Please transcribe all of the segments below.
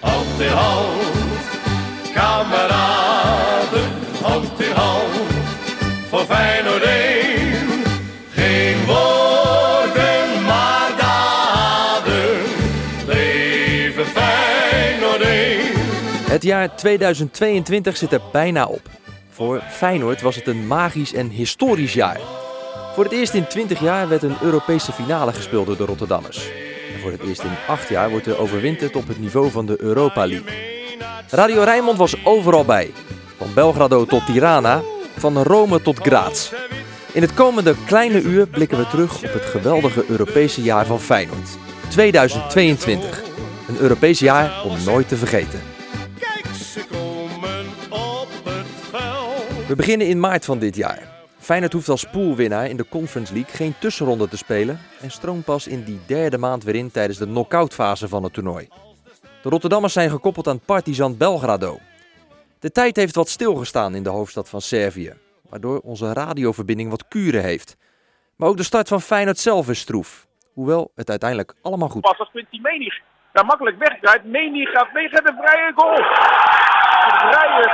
Hand in hand, kameraden, hand in hand, voor Feyenoord 1. Geen woorden, maar daden, leven Feyenoord 1. Het jaar 2022 zit er bijna op. Voor Feyenoord was het een magisch en historisch jaar. Voor het eerst in 20 jaar werd een Europese finale gespeeld door de Rotterdammers. En voor het eerst in 8 jaar wordt er overwinterd op het niveau van de Europa League. Radio Rijnmond was overal bij. Van Belgrado tot Tirana, van Rome tot Graz. In het komende kleine uur blikken we terug op het geweldige Europese jaar van Feyenoord. 2022. Een Europees jaar om nooit te vergeten. We beginnen in maart van dit jaar. Feyenoord hoeft als poolwinnaar in de Conference League geen tussenronde te spelen en stroomt pas in die derde maand weer in tijdens de knock-out fase van het toernooi. De Rotterdammers zijn gekoppeld aan Partizan Belgrado. De tijd heeft wat stilgestaan in de hoofdstad van Servië, waardoor onze radioverbinding wat kuren heeft. Maar ook de start van Feyenoord zelf is stroef, hoewel het uiteindelijk allemaal goed pas als Quincy Menig daar makkelijk wegdraait. Menig gaat mee, gaat een vrije goal. Een vrije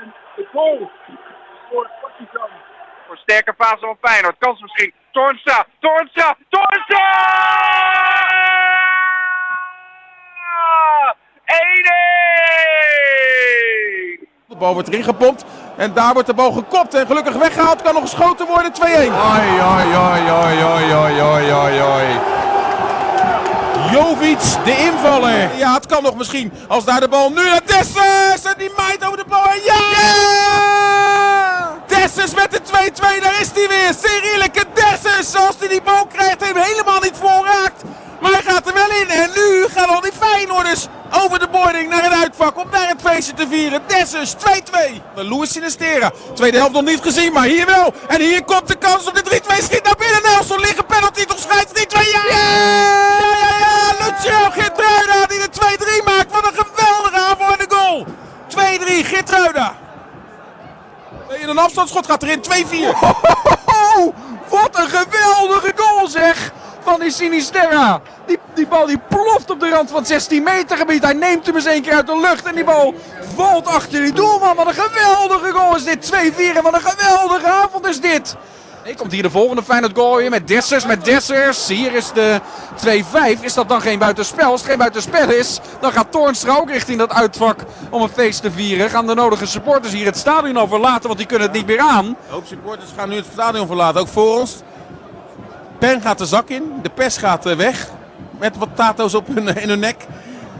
en de goal voor Partizan sterke fase van Feyenoord. Kans misschien. Toornstra, Toornstra, Toornstra! 1-1! De bal wordt erin gepompt en daar wordt de bal gekopt en gelukkig weggehaald. Kan nog geschoten worden, 2-1. Oi, oi, oi, oi, oi, oi, oi, oi. Jovic, de invaller. Ja, het kan nog misschien. Als daar de bal nu naar Dessers. En die maait over de bal. Ja! Yeah! Dessers met de 2-2, daar is hij weer. Cyrilike Dessers, als hij die bal krijgt, heeft hem helemaal niet voorraakt. Maar hij gaat er wel in. En nu gaan al die Feyenoorders over de boarding naar het uitvak om daar het feestje te vieren. Dessers 2-2. Louis Sinistera. Tweede helft nog niet gezien, maar hier wel. En hier komt de kans op de 3-2. Schiet naar binnen. Nelson liggen penalty toch scheids 3-2. Ja! Ja, ja, ja. Lucio Geertruida die de 2-3 maakt. Wat een geweldige aanval in de goal. 2-3 Geertruida. In een afstandsschot gaat erin 2-4. Oh, wat een geweldige goal zeg! Van die Sinisterra. Die, die bal die ploft op de rand van het 16 meter gebied. Hij neemt hem eens één keer uit de lucht. En die bal valt achter die doelman. Wat een geweldige goal is dit. 2-4 en wat een geweldige avond is dit. Komt hier de volgende Feyenoord goal weer met Dessers, met Dessers. Hier is de 2-5. Is dat dan geen buitenspel? Als het geen buitenspel is, dan gaat Toornstra ook richting dat uitvak om een feest te vieren. Gaan de nodige supporters hier het stadion al verlaten, want die kunnen het niet meer aan. Hoop supporters gaan nu het stadion verlaten, ook voor ons. Pen gaat de zak in, de pers gaat eh, weg. Met wat tato's op hun, in hun nek.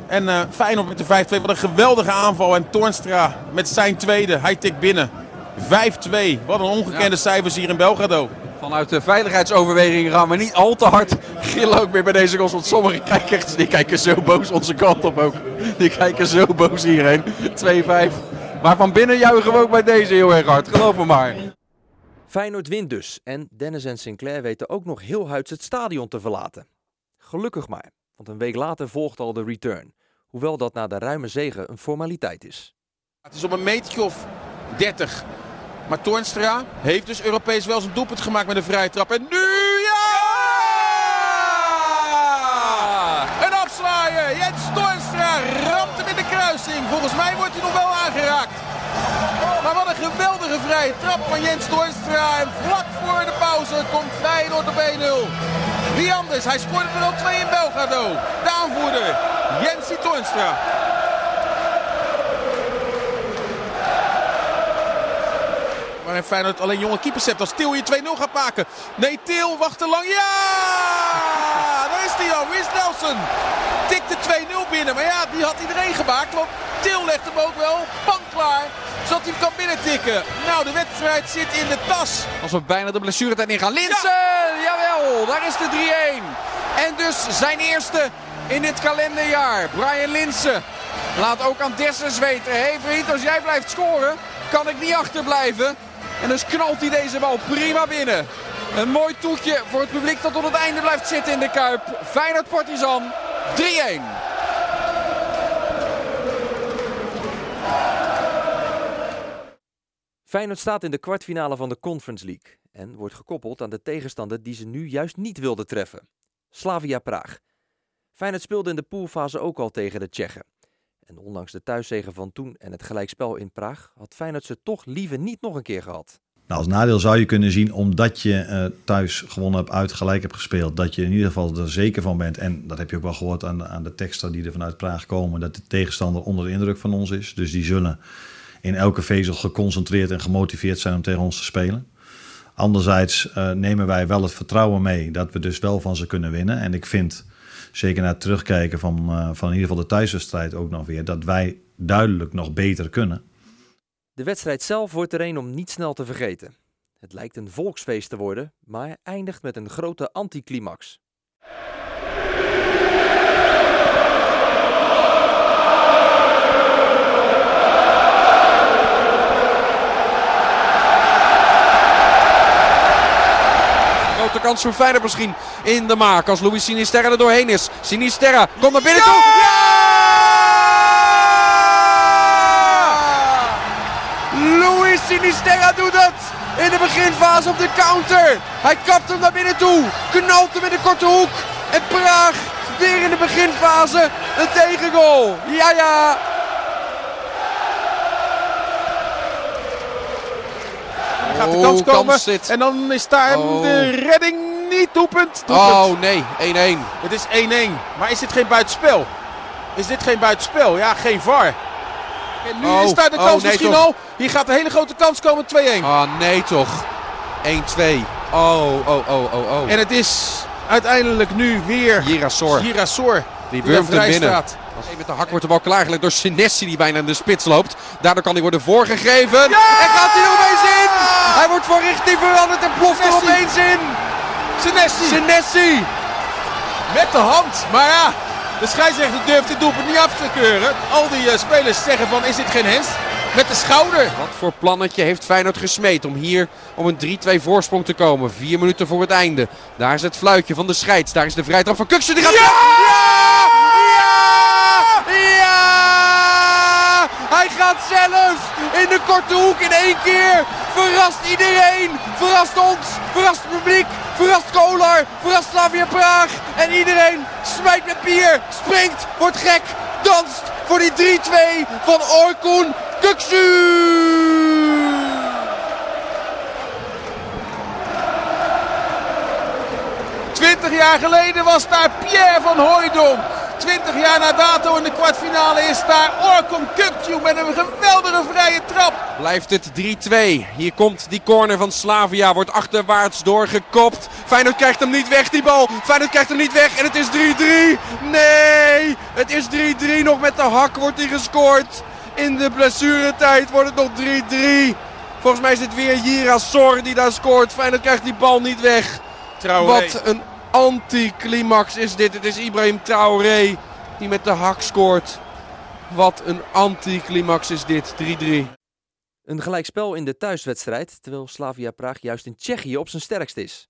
En eh Feyenoord met de 5-2, wat een geweldige aanval. En Toornstra met zijn tweede, hij tikt binnen. 5-2, wat een ongekende cijfers hier in Belgrado. Vanuit de veiligheidsoverwegingen gaan we niet al te hard gillen ook weer bij deze goals. Want sommige kijkers die kijken zo boos onze kant op ook. Die kijken zo boos hierheen. 2-5. Maar van binnen juichen we ook bij deze heel erg hard. Geloof me maar. Feyenoord wint dus en Dennis en Sinclair weten ook nog heel huids het stadion te verlaten. Gelukkig maar, want een week later volgt al de return. Hoewel dat na de ruime zege een formaliteit is. Het is op een metertje of 30. Maar Toornstra heeft dus Europees wel zijn doelpunt gemaakt met een vrije trap. En nu ja! Een afslaaier. Jens Toornstra ramt hem in de kruising. Volgens mij wordt hij nog wel aangeraakt. Maar wat een geweldige vrije trap van Jens Toornstra. En vlak voor de pauze komt Feyenoord op 1-0. Wie anders? Hij scoorde er al twee in Belgrado. De aanvoerder, Jensie Toornstra. Maar Feyenoord alleen jonge keepers hebt als Til hier 2-0 gaat maken. Nee, Til wacht te lang. Ja! Daar is hij. Wie is Nelson? Tikt de 2-0 binnen. Maar ja, die had iedereen gemaakt. Want Til legt hem ook wel pan klaar. Zodat hij hem kan binnentikken. Nou, de wedstrijd zit in de tas. Als we bijna de blessuretijd ingaan. Linsen! Jawel, daar is de 3-1. En dus zijn eerste in dit kalenderjaar. Brian Linsen laat ook aan Dessers weten. Hé hey, vriend, als jij blijft scoren, kan ik niet achterblijven. En dus knalt hij deze bal prima binnen. Een mooi toetje voor het publiek dat tot het einde blijft zitten in de Kuip. Feyenoord Partizan 3-1. Feyenoord staat in de kwartfinale van de Conference League en wordt gekoppeld aan de tegenstander die ze nu juist niet wilde treffen. Slavia Praag. Feyenoord speelde in de poolfase ook al tegen de Tsjechen. En ondanks de thuiszegen van toen en het gelijkspel in Praag had Feyenoord ze toch liever niet nog een keer gehad. Nou, als nadeel zou je kunnen zien, omdat je uh, thuis gewonnen hebt, uit gelijk hebt gespeeld, dat je in ieder geval er zeker van bent. En dat heb je ook wel gehoord aan, aan de teksten die er vanuit Praag komen, dat de tegenstander onder de indruk van ons is. Dus die zullen in elke vezel geconcentreerd en gemotiveerd zijn om tegen ons te spelen. Anderzijds uh, nemen wij wel het vertrouwen mee dat we dus wel van ze kunnen winnen. En ik vind, zeker na het terugkijken van, uh, van in ieder geval de thuiswedstrijd ook nog weer, dat wij duidelijk nog beter kunnen. De wedstrijd zelf wordt er een om niet snel te vergeten. Het lijkt een volksfeest te worden, maar eindigt met een grote anticlimax. Grote kans voor Feyenoord misschien in de maak als Louis Sinisterra er doorheen is. Sinisterra komt naar binnen toe. Ja! Louis Sinisterra doet het in de beginfase op de counter. Hij kapt hem naar binnen toe, knalt hem in de korte hoek. En Praag weer in de beginfase een tegengoal. Ja, ja. Gaat de kans Oh, komen. kans zit. En dan is daar Oh. de redding niet doelpunt. doelpunt. Oh nee, 1-1. Het is 1-1. Maar is dit geen buitenspel? Is dit geen buitenspel? Ja, geen VAR. En nu Oh, is daar de kans nee, misschien toch. al. Hier gaat een hele grote kans komen. 2-1. Ah nee toch. 1-2. Oh, oh, oh, oh, oh. En het is uiteindelijk nu weer Girasor. Girasor. Die wurmt hem binnen. staat. Met de hak wordt de bal klaargelegd door Senesi die bijna in de spits loopt. Daardoor kan hij worden voorgegeven. Ja! En gaat hij er opeens in. Wordt van richting veranderd en ploft er opeens in. Senesi Senesi. met de hand. Maar ja, de scheidsrechter durft dit doelpunt niet af te keuren. Al die eh, spelers zeggen van is dit geen hens? Met de schouder. Wat voor plannetje heeft Feyenoord gesmeed om hier om een 3-2 voorsprong te komen. Vier minuten voor het einde. Daar is het fluitje van de scheids. Daar is de vrije trap van Kuksen. Die gaat... Ja! Ja! Ja! Hij gaat zelf in de korte hoek in één keer. Verrast iedereen. Verrast ons. Verrast het publiek. Verrast Kolar. Verrast Slavia Praag. En iedereen smijt met bier. Springt. Wordt gek. Danst voor die 3-2 van Orkun Kuksu. 20 jaar geleden was daar Pierre van Hooijdonk. 20 jaar na dato in de kwartfinale is daar Orkun Kukcu met een geweldige vrije trap. Blijft het 3-2. Hier komt die corner van Slavia. Wordt achterwaarts doorgekopt. Feyenoord krijgt hem niet weg, die bal. Feyenoord krijgt hem niet weg en het is 3-3. Nee, het is 3-3. Nog met de hak wordt hij gescoord. In de blessuretijd wordt het nog 3-3. Volgens mij is het weer Girasor die daar scoort. Feyenoord krijgt die bal niet weg. Wat een anticlimax is dit. Het is Ibrahim Traoré die met de hak scoort. Wat een anticlimax is dit. 3-3. Een gelijkspel in de thuiswedstrijd, terwijl Slavia Praag juist in Tsjechië op zijn sterkst is.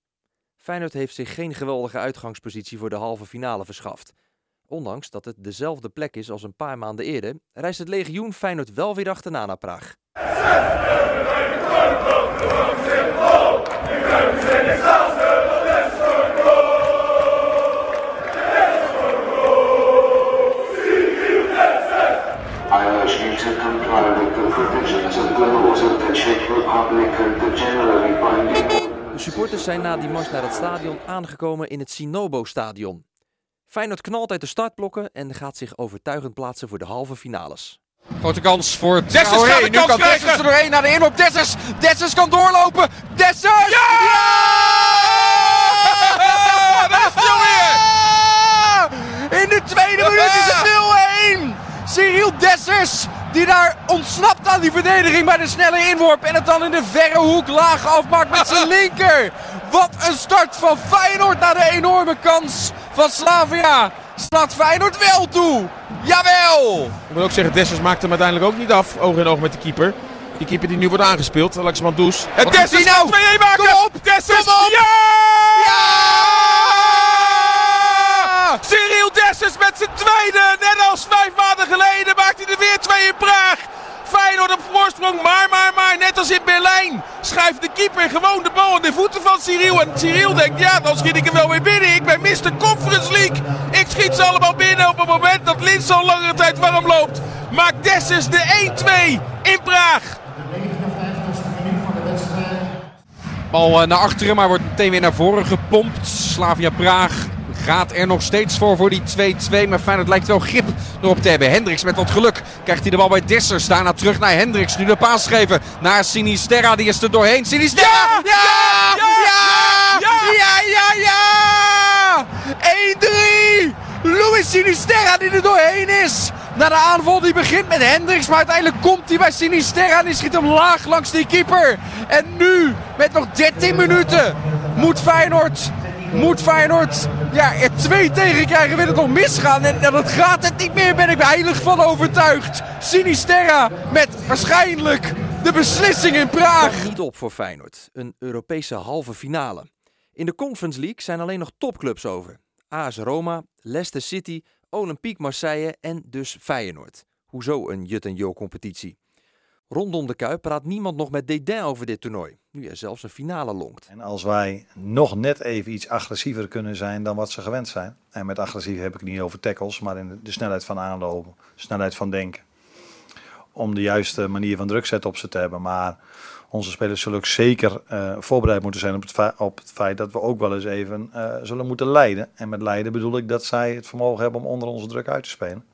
Feyenoord heeft zich geen geweldige uitgangspositie voor de halve finale verschaft. Ondanks dat het dezelfde plek is als een paar maanden eerder, reist het legioen Feyenoord wel weer achterna naar Praag. Supporters zijn na die mars naar het stadion aangekomen in het Sinobo-stadion. Feyenoord knalt uit de startblokken en gaat zich overtuigend plaatsen voor de halve finales. Grote kans voor Dessers Traoré. gaat de Nu kans kan krijgen. Dessers er doorheen naar de inloop. Dessers. Dessers kan doorlopen. Dessers. Ja! Daar is! In de tweede minuut is het 0-1. Cyril Dessers die daar ontsnapt aan die verdediging bij de snelle inworp. En het dan in de verre hoek laag afmaakt met zijn linker. Wat een start van Feyenoord na de enorme kans van Slavia. Slaat Feyenoord wel toe. Jawel. Ik moet ook zeggen, Dessers maakt hem uiteindelijk ook niet af. Oog in oog met de keeper. Die keeper die nu wordt aangespeeld, Alexander Does. En Wat Dessers nou? gaat 2-1 maken! Kom op! Dessers! Kom op! Ja! Ja! Cyril Dessers met zijn tweede. Net als vijf maanden geleden maakt hij er weer twee in Praag. Feyenoord op voorsprong. Maar, maar, maar, net als in Berlijn. Schuift de keeper gewoon de bal in de voeten van Cyril. En Cyril denkt, ja, dan schiet ik hem wel weer binnen. Ik ben Mr. Conference League. Ik schiet ze allemaal binnen op het moment dat Lins al langere tijd warm loopt. Maakt Dessers de 1-2 in Praag. Bal eh, naar achteren, maar wordt meteen weer naar voren gepompt. Slavia Praag gaat er nog steeds voor voor die 2-2. Maar Feyenoord lijkt wel grip erop te hebben. Hendricks met wat geluk krijgt hij de bal bij Dessers. Daarna terug naar Hendricks. Nu de paas geven naar Sinisterra. Die is er doorheen. Sinisterra! Ja! Ja! Ja! Ja! Ja! Ja! 1-3! Luis Sinisterra die er doorheen is. Na de aanval die begint met Hendricks. Maar uiteindelijk komt hij bij Sinisterra. En die schiet hem laag langs die keeper. En nu, met nog 13 minuten, moet Feyenoord moet Feyenoord ja, twee tegen krijgen. Wil het nog misgaan? En, en dat gaat het niet meer, ben ik heilig van overtuigd. Sinisterra met waarschijnlijk de beslissing in Praag. Niet op voor Feyenoord. Een Europese halve finale. In de Conference League zijn alleen nog topclubs over. AS Roma, Leicester City, Olympique Marseille en dus Feyenoord. Hoezo een Jut en Jo competitie? Rondom de Kuip praat niemand nog met dédain over dit toernooi, nu er zelfs een finale lonkt. En als wij nog net even iets agressiever kunnen zijn dan wat ze gewend zijn. En met agressief heb ik niet over tackles, maar in de snelheid van aanlopen, snelheid van denken. Om de juiste manier van druk op ze te hebben. Maar onze spelers zullen ook zeker uh, voorbereid moeten zijn op het, feit, op het, feit dat we ook wel eens even uh, zullen moeten leiden. En met leiden bedoel ik dat zij het vermogen hebben om onder onze druk uit te spelen.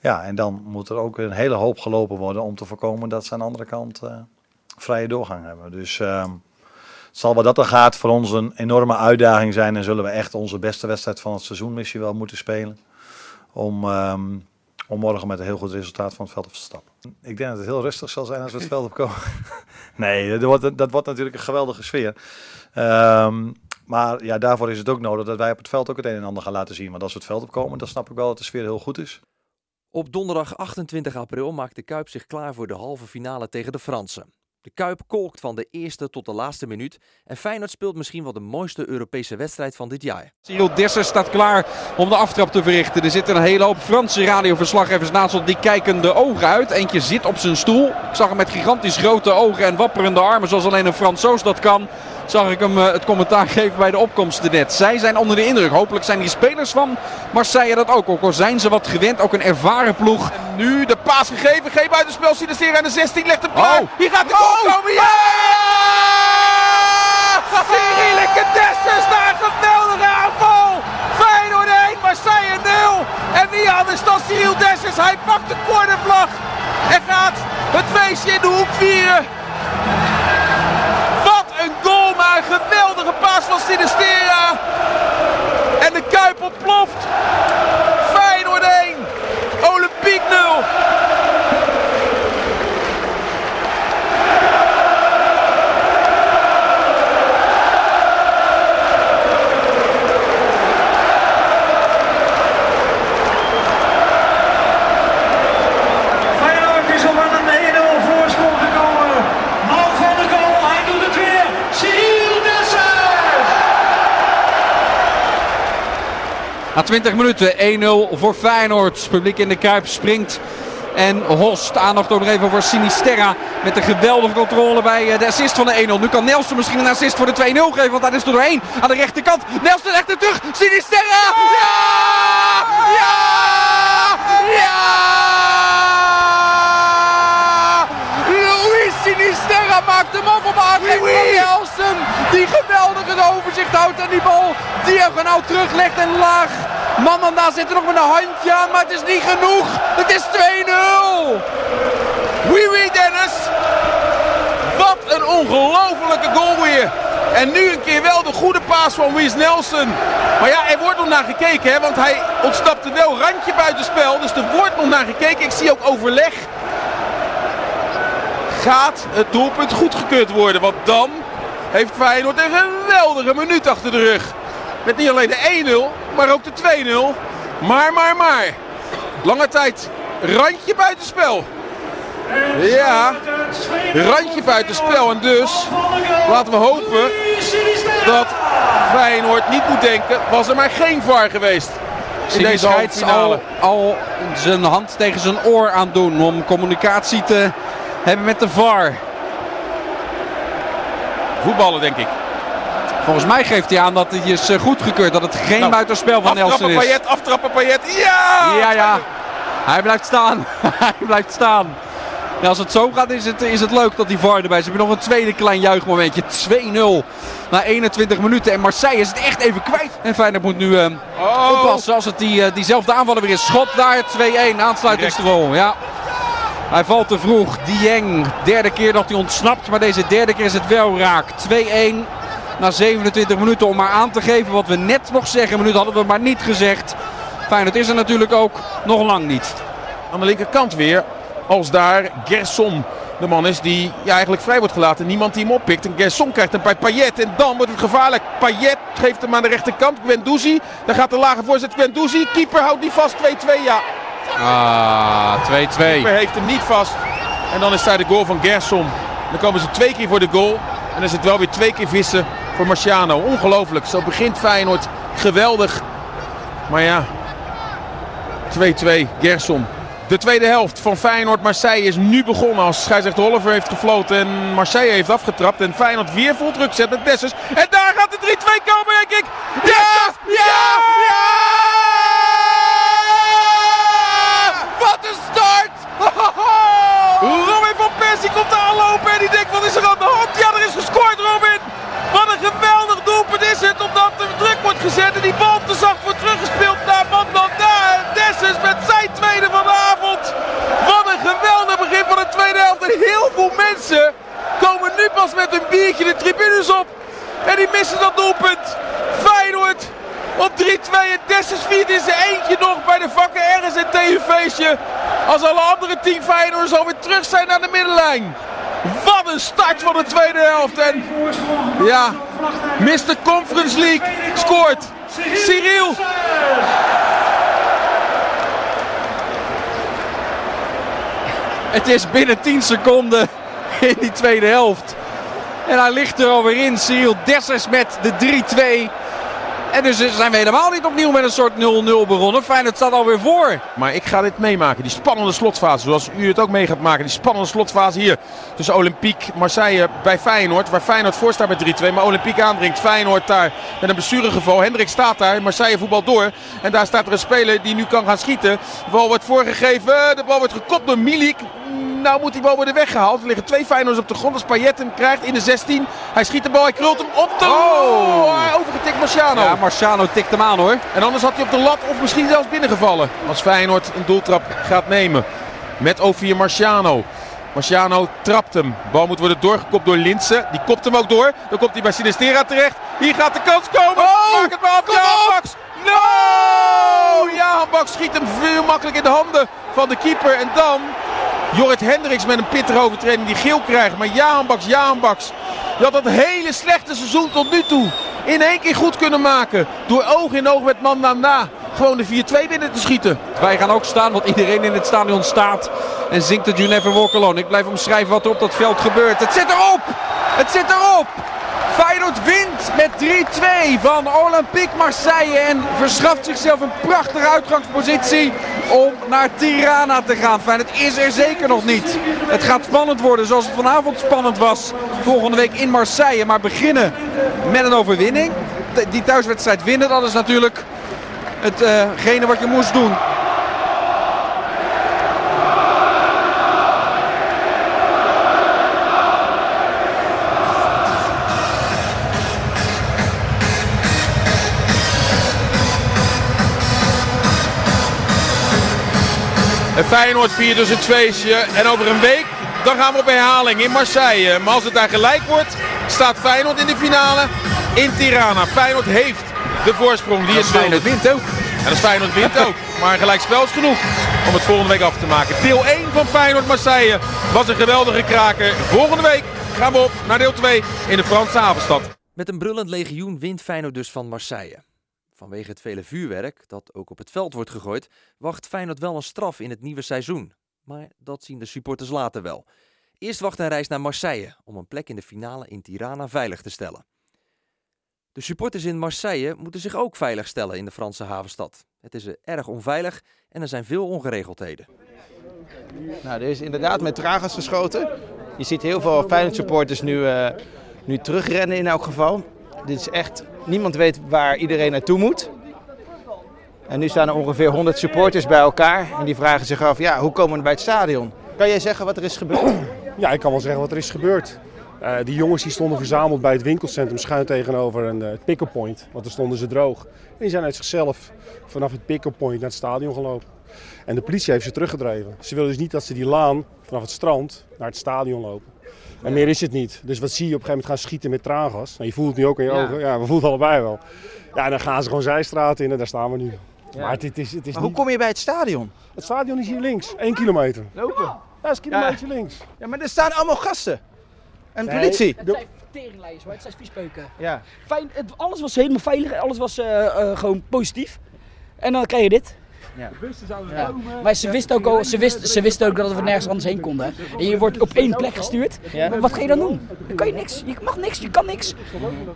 Ja, en dan moet er ook een hele hoop gelopen worden om te voorkomen dat ze aan de andere kant uh, vrije doorgang hebben. Dus uh, het zal wat dat er gaat voor ons een enorme uitdaging zijn en zullen we echt onze beste wedstrijd van het seizoen misschien wel moeten spelen. Om, um, om morgen met een heel goed resultaat van het veld op te stappen. Ik denk dat het heel rustig zal zijn als we het veld opkomen. nee, dat wordt, dat wordt natuurlijk een geweldige sfeer. Um, maar ja, daarvoor is het ook nodig dat wij op het veld ook het een en ander gaan laten zien. Want als we het veld opkomen, dan snap ik wel dat de sfeer heel goed is. Op donderdag 28 april maakt de Kuip zich klaar voor de halve finale tegen de Fransen. De Kuip kolkt van de eerste tot de laatste minuut en Feyenoord speelt misschien wel de mooiste Europese wedstrijd van dit jaar. Cyril Dessers staat klaar om de aftrap te verrichten. Er zitten een hele hoop Franse radioverslaggevers naast ons. Die kijken de ogen uit. Eentje zit op zijn stoel. Ik zag hem met gigantisch grote ogen en wapperende armen zoals alleen een Fransoos dat kan zag ik hem uh, het commentaar geven bij de opkomst net. Zij zijn onder de indruk. Hopelijk zijn die spelers van Marseille dat ook. Ook al zijn ze wat gewend. Ook een ervaren ploeg. En nu de paas gegeven. Geen buitenspel. Sinistera aan de 16. Legt hem klaar. Oh. Hier gaat de goal oh. komen. Ja! Cyrilike Dessers naar een geweldige aanval. Feyenoord 1, Marseille 0. En wie anders dan Cyril Dessers. Hij pakt de cornervlag. En gaat het feestje in de hoek vieren. Maar een geweldige paas van Sinistera. En de Kuip ontploft. Feyenoord 1, Olympique 0. Na 20 minuten 1-0 voor Feyenoord. Publiek in de Kuip springt. En Host, aandacht ook nog even voor Sinisterra. Met een geweldige controle bij eh, de assist van de 1-0. Nu kan Nelson misschien een assist voor de 2-0 geven. Want daar is er doorheen. Aan de rechterkant. Nelson legt het terug. Sinisterra! Ja! Ja! Ja! Luis Sinisterra maakt hem af op aangeven van Nelson. Die geweldig het overzicht houdt en die bal diagonaal teruglegt en laag. Mandanda zit er nog met een handje aan, maar het is niet genoeg. Het is 2-0. Oui, oui, Dennis. Wat een ongelofelijke goal weer. En nu een keer wel de goede paas van Wies Nelson. Maar ja, er wordt nog naar gekeken, hè, want hij ontsnapte wel randje buitenspel. Dus er wordt nog naar gekeken. Ik zie ook overleg. Gaat het doelpunt goedgekeurd worden? Want dan heeft Feyenoord een geweldige minuut achter de rug. Met niet alleen de 1-0, maar ook de 2-0. Maar, maar, maar. Lange tijd randje buitenspel. Ja, randje buitenspel. En dus laten we hopen dat Feyenoord niet moet denken, was er maar geen VAR geweest. in deze halve scheids al, al zijn hand tegen zijn oor aan doen om communicatie te hebben met de VAR. Voetballen denk ik. Volgens mij geeft hij aan dat het is eh, goedgekeurd, dat het geen Nou, buitenspel van Nelson is. Payet, aftrappen Payet. Ja! Ja, ja. Hij blijft staan. Hij blijft staan. Ja, als het zo gaat is het, is het leuk dat die VAR erbij is. Hebben nog een tweede klein juichmomentje. 2-0 na 21 minuten. En Marseille is het echt even kwijt. En Feyenoord moet nu Oh. oppassen als het die, eh, diezelfde aanvaller weer is. Schot daar, 2-1. Aansluitingsrol. Ja. Hij valt te vroeg. Dieng, derde keer dat hij ontsnapt. Maar deze derde keer is het wel raak. 2-1 na 27 minuten. Om maar aan te geven wat we net nog zeggen. Een minuut hadden we maar niet gezegd. Feyenoord is er natuurlijk ook nog lang niet. Aan de linkerkant weer. Als daar Gerson de man is die ja, eigenlijk vrij wordt gelaten. Niemand die hem oppikt. En Gerson krijgt hem bij Payet. En dan wordt het gevaarlijk. Payet geeft hem aan de rechterkant. Guendouzi. Dan gaat de lage voorzet. Guendouzi. Keeper houdt die vast. 2-2. Ja, Ah, 2-2. keeper heeft hem niet vast. En dan is daar de goal van Gerson. Dan komen ze twee keer voor de goal. En dan is het wel weer twee keer vissen voor Marciano. Ongelooflijk. Zo begint Feyenoord. Geweldig. Maar ja. 2-2. Gerson. De tweede helft van Feyenoord-Marseille is nu begonnen als scheidsrechter Oliver heeft gefloten en Marseille heeft afgetrapt. En Feyenoord weer vol druk zet met Dessers. En daar gaat de 3-2 komen denk ik. Ja! Ja! Wat een start! Robin van Persie komt aanlopen en die denkt wat is er aan de hand? Ja, er is gescoord Robin! Geweldig doelpunt is het omdat er druk wordt gezet en die bal te zacht wordt teruggespeeld naar Mandanda. En met zijn tweede van de avond. Wat een geweldig begin van de tweede helft. En heel veel mensen komen nu pas met een biertje de tribunes op. En die missen dat doelpunt. Feyenoord op 3-2 en Dessers viert in zijn eentje nog bij de vakken een feestje. Als alle andere tien Feyenoorders alweer terug zijn naar de middenlijn. Wat een start van de tweede helft. En ja, Mr. Conference League scoort. Cyril. Het is binnen 10 seconden in die tweede helft. En hij ligt er alweer in. Cyril Dessers met de 3-2. En dus zijn we helemaal niet opnieuw met een soort 0-0 begonnen. Feyenoord staat alweer voor. Maar ik ga dit meemaken. Die spannende slotfase. Zoals u het ook mee gaat maken. Die spannende slotfase hier. Tussen Olympique Marseille bij Feyenoord. Waar Feyenoord voor staat met 3-2. Maar Olympique aandringt. Feyenoord daar met een blessuregeval. Hendrik staat daar. Marseille voetbal door. En daar staat er een speler die nu kan gaan schieten. De bal wordt voorgegeven. De bal wordt gekopt door Milik. Nou moet die bal worden weggehaald. Er liggen twee Feyenoorders op de grond. Als Payet hem krijgt in de 16. Hij schiet de bal. Hij krult hem op de... Oh! Overgetikt Marciano. Ja, Marciano tikt hem aan hoor. En anders had hij op de lat of misschien zelfs binnengevallen. Als Feyenoord een doeltrap gaat nemen. Met Ovier Marciano. Marciano trapt hem. Bal moet worden doorgekopt door Linsen. Die kopt hem ook door. Dan komt hij bij Sinistera terecht. Hier gaat de kans komen. Maak het maar af. Baks. No! Jahan Baks schiet hem veel makkelijk in de handen van de keeper. En dan Jorrit Hendricks met een pittige overtreding die geel krijgt. Maar Jahan Baks, Baks. Die had dat hele slechte seizoen tot nu toe in één keer goed kunnen maken. Door oog in oog met Mandanda gewoon de 4-2 binnen te schieten. Wij gaan ook staan, want iedereen in het stadion staat en zingt het You Never Walk Alone. Ik blijf omschrijven wat er op dat veld gebeurt. Het zit erop! Het zit erop! Feyenoord wint met 3-2 van Olympique Marseille en verschaft zichzelf een prachtige uitgangspositie om naar Tirana te gaan. Feyenoord is er zeker nog niet. Het gaat spannend worden zoals het vanavond spannend was volgende week in Marseille. Maar beginnen met een overwinning. Die thuiswedstrijd winnen, dat is natuurlijk hetgene wat je moest doen. En Feyenoord viert dus het feestje. En over een week dan gaan we op herhaling in Marseille. Maar als het daar gelijk wordt, staat Feyenoord in de finale in Tirana. Feyenoord heeft de voorsprong die het Feyenoord wint ook. En als Feyenoord wint ook. Maar een gelijkspel is genoeg om het volgende week af te maken. Deel 1 van Feyenoord Marseille was een geweldige kraker. Volgende week gaan we op naar deel 2 in de Franse havenstad. Met een brullend legioen wint Feyenoord dus van Marseille. Vanwege het vele vuurwerk, dat ook op het veld wordt gegooid, wacht Feyenoord wel een straf in het nieuwe seizoen. Maar dat zien de supporters later wel. Eerst wacht een reis naar Marseille om een plek in de finale in Tirana veilig te stellen. De supporters in Marseille moeten zich ook veilig stellen in de Franse havenstad. Het is er erg onveilig en er zijn veel ongeregeldheden. Nou, er is inderdaad met tragas geschoten. Je ziet heel veel Feyenoord supporters nu, uh, nu terugrennen in elk geval. Dit is echt, niemand weet waar iedereen naartoe moet. En nu staan er ongeveer 100 supporters bij elkaar en die vragen zich af, ja, hoe komen we bij het stadion? Kan jij zeggen wat er is gebeurd? Ja, ik kan wel zeggen wat er is gebeurd. Uh, die jongens die stonden verzameld bij het winkelcentrum schuin tegenover een, uh, het pick-up point, want daar stonden ze droog. En die zijn uit zichzelf vanaf het pick-up point naar het stadion gelopen. En de politie heeft ze teruggedreven. Ze willen dus niet dat ze die laan vanaf het strand naar het stadion lopen. En meer is het niet. Dus wat zie je op een gegeven moment gaan schieten met traangas. Nou, je voelt het nu ook in je Ja. ogen. Ja, we voelen het allebei wel. Ja, en dan gaan ze gewoon zijstraat in en daar staan we nu. Ja. Maar het, is, het is Maar hoe niet... kom je bij het stadion? Het stadion is hier links, één kilometer. Lopen? Ja, dat is een kilometer links. Ja, maar er staan allemaal gasten. En Nee, politie. Het zijn teringlijst, hoor. Het zijn viespeuken. Ja. Fijn, het, alles was helemaal veilig, alles was eh, eh, gewoon positief. En dan krijg je dit. Ja. Ja. Maar ze wisten ook, al, ze wist, ze wisten ook dat we nergens anders heen konden. hè. En je wordt op één plek gestuurd. Ja. Wat ga je dan doen? Dan kan je niks. Je mag niks, je kan niks.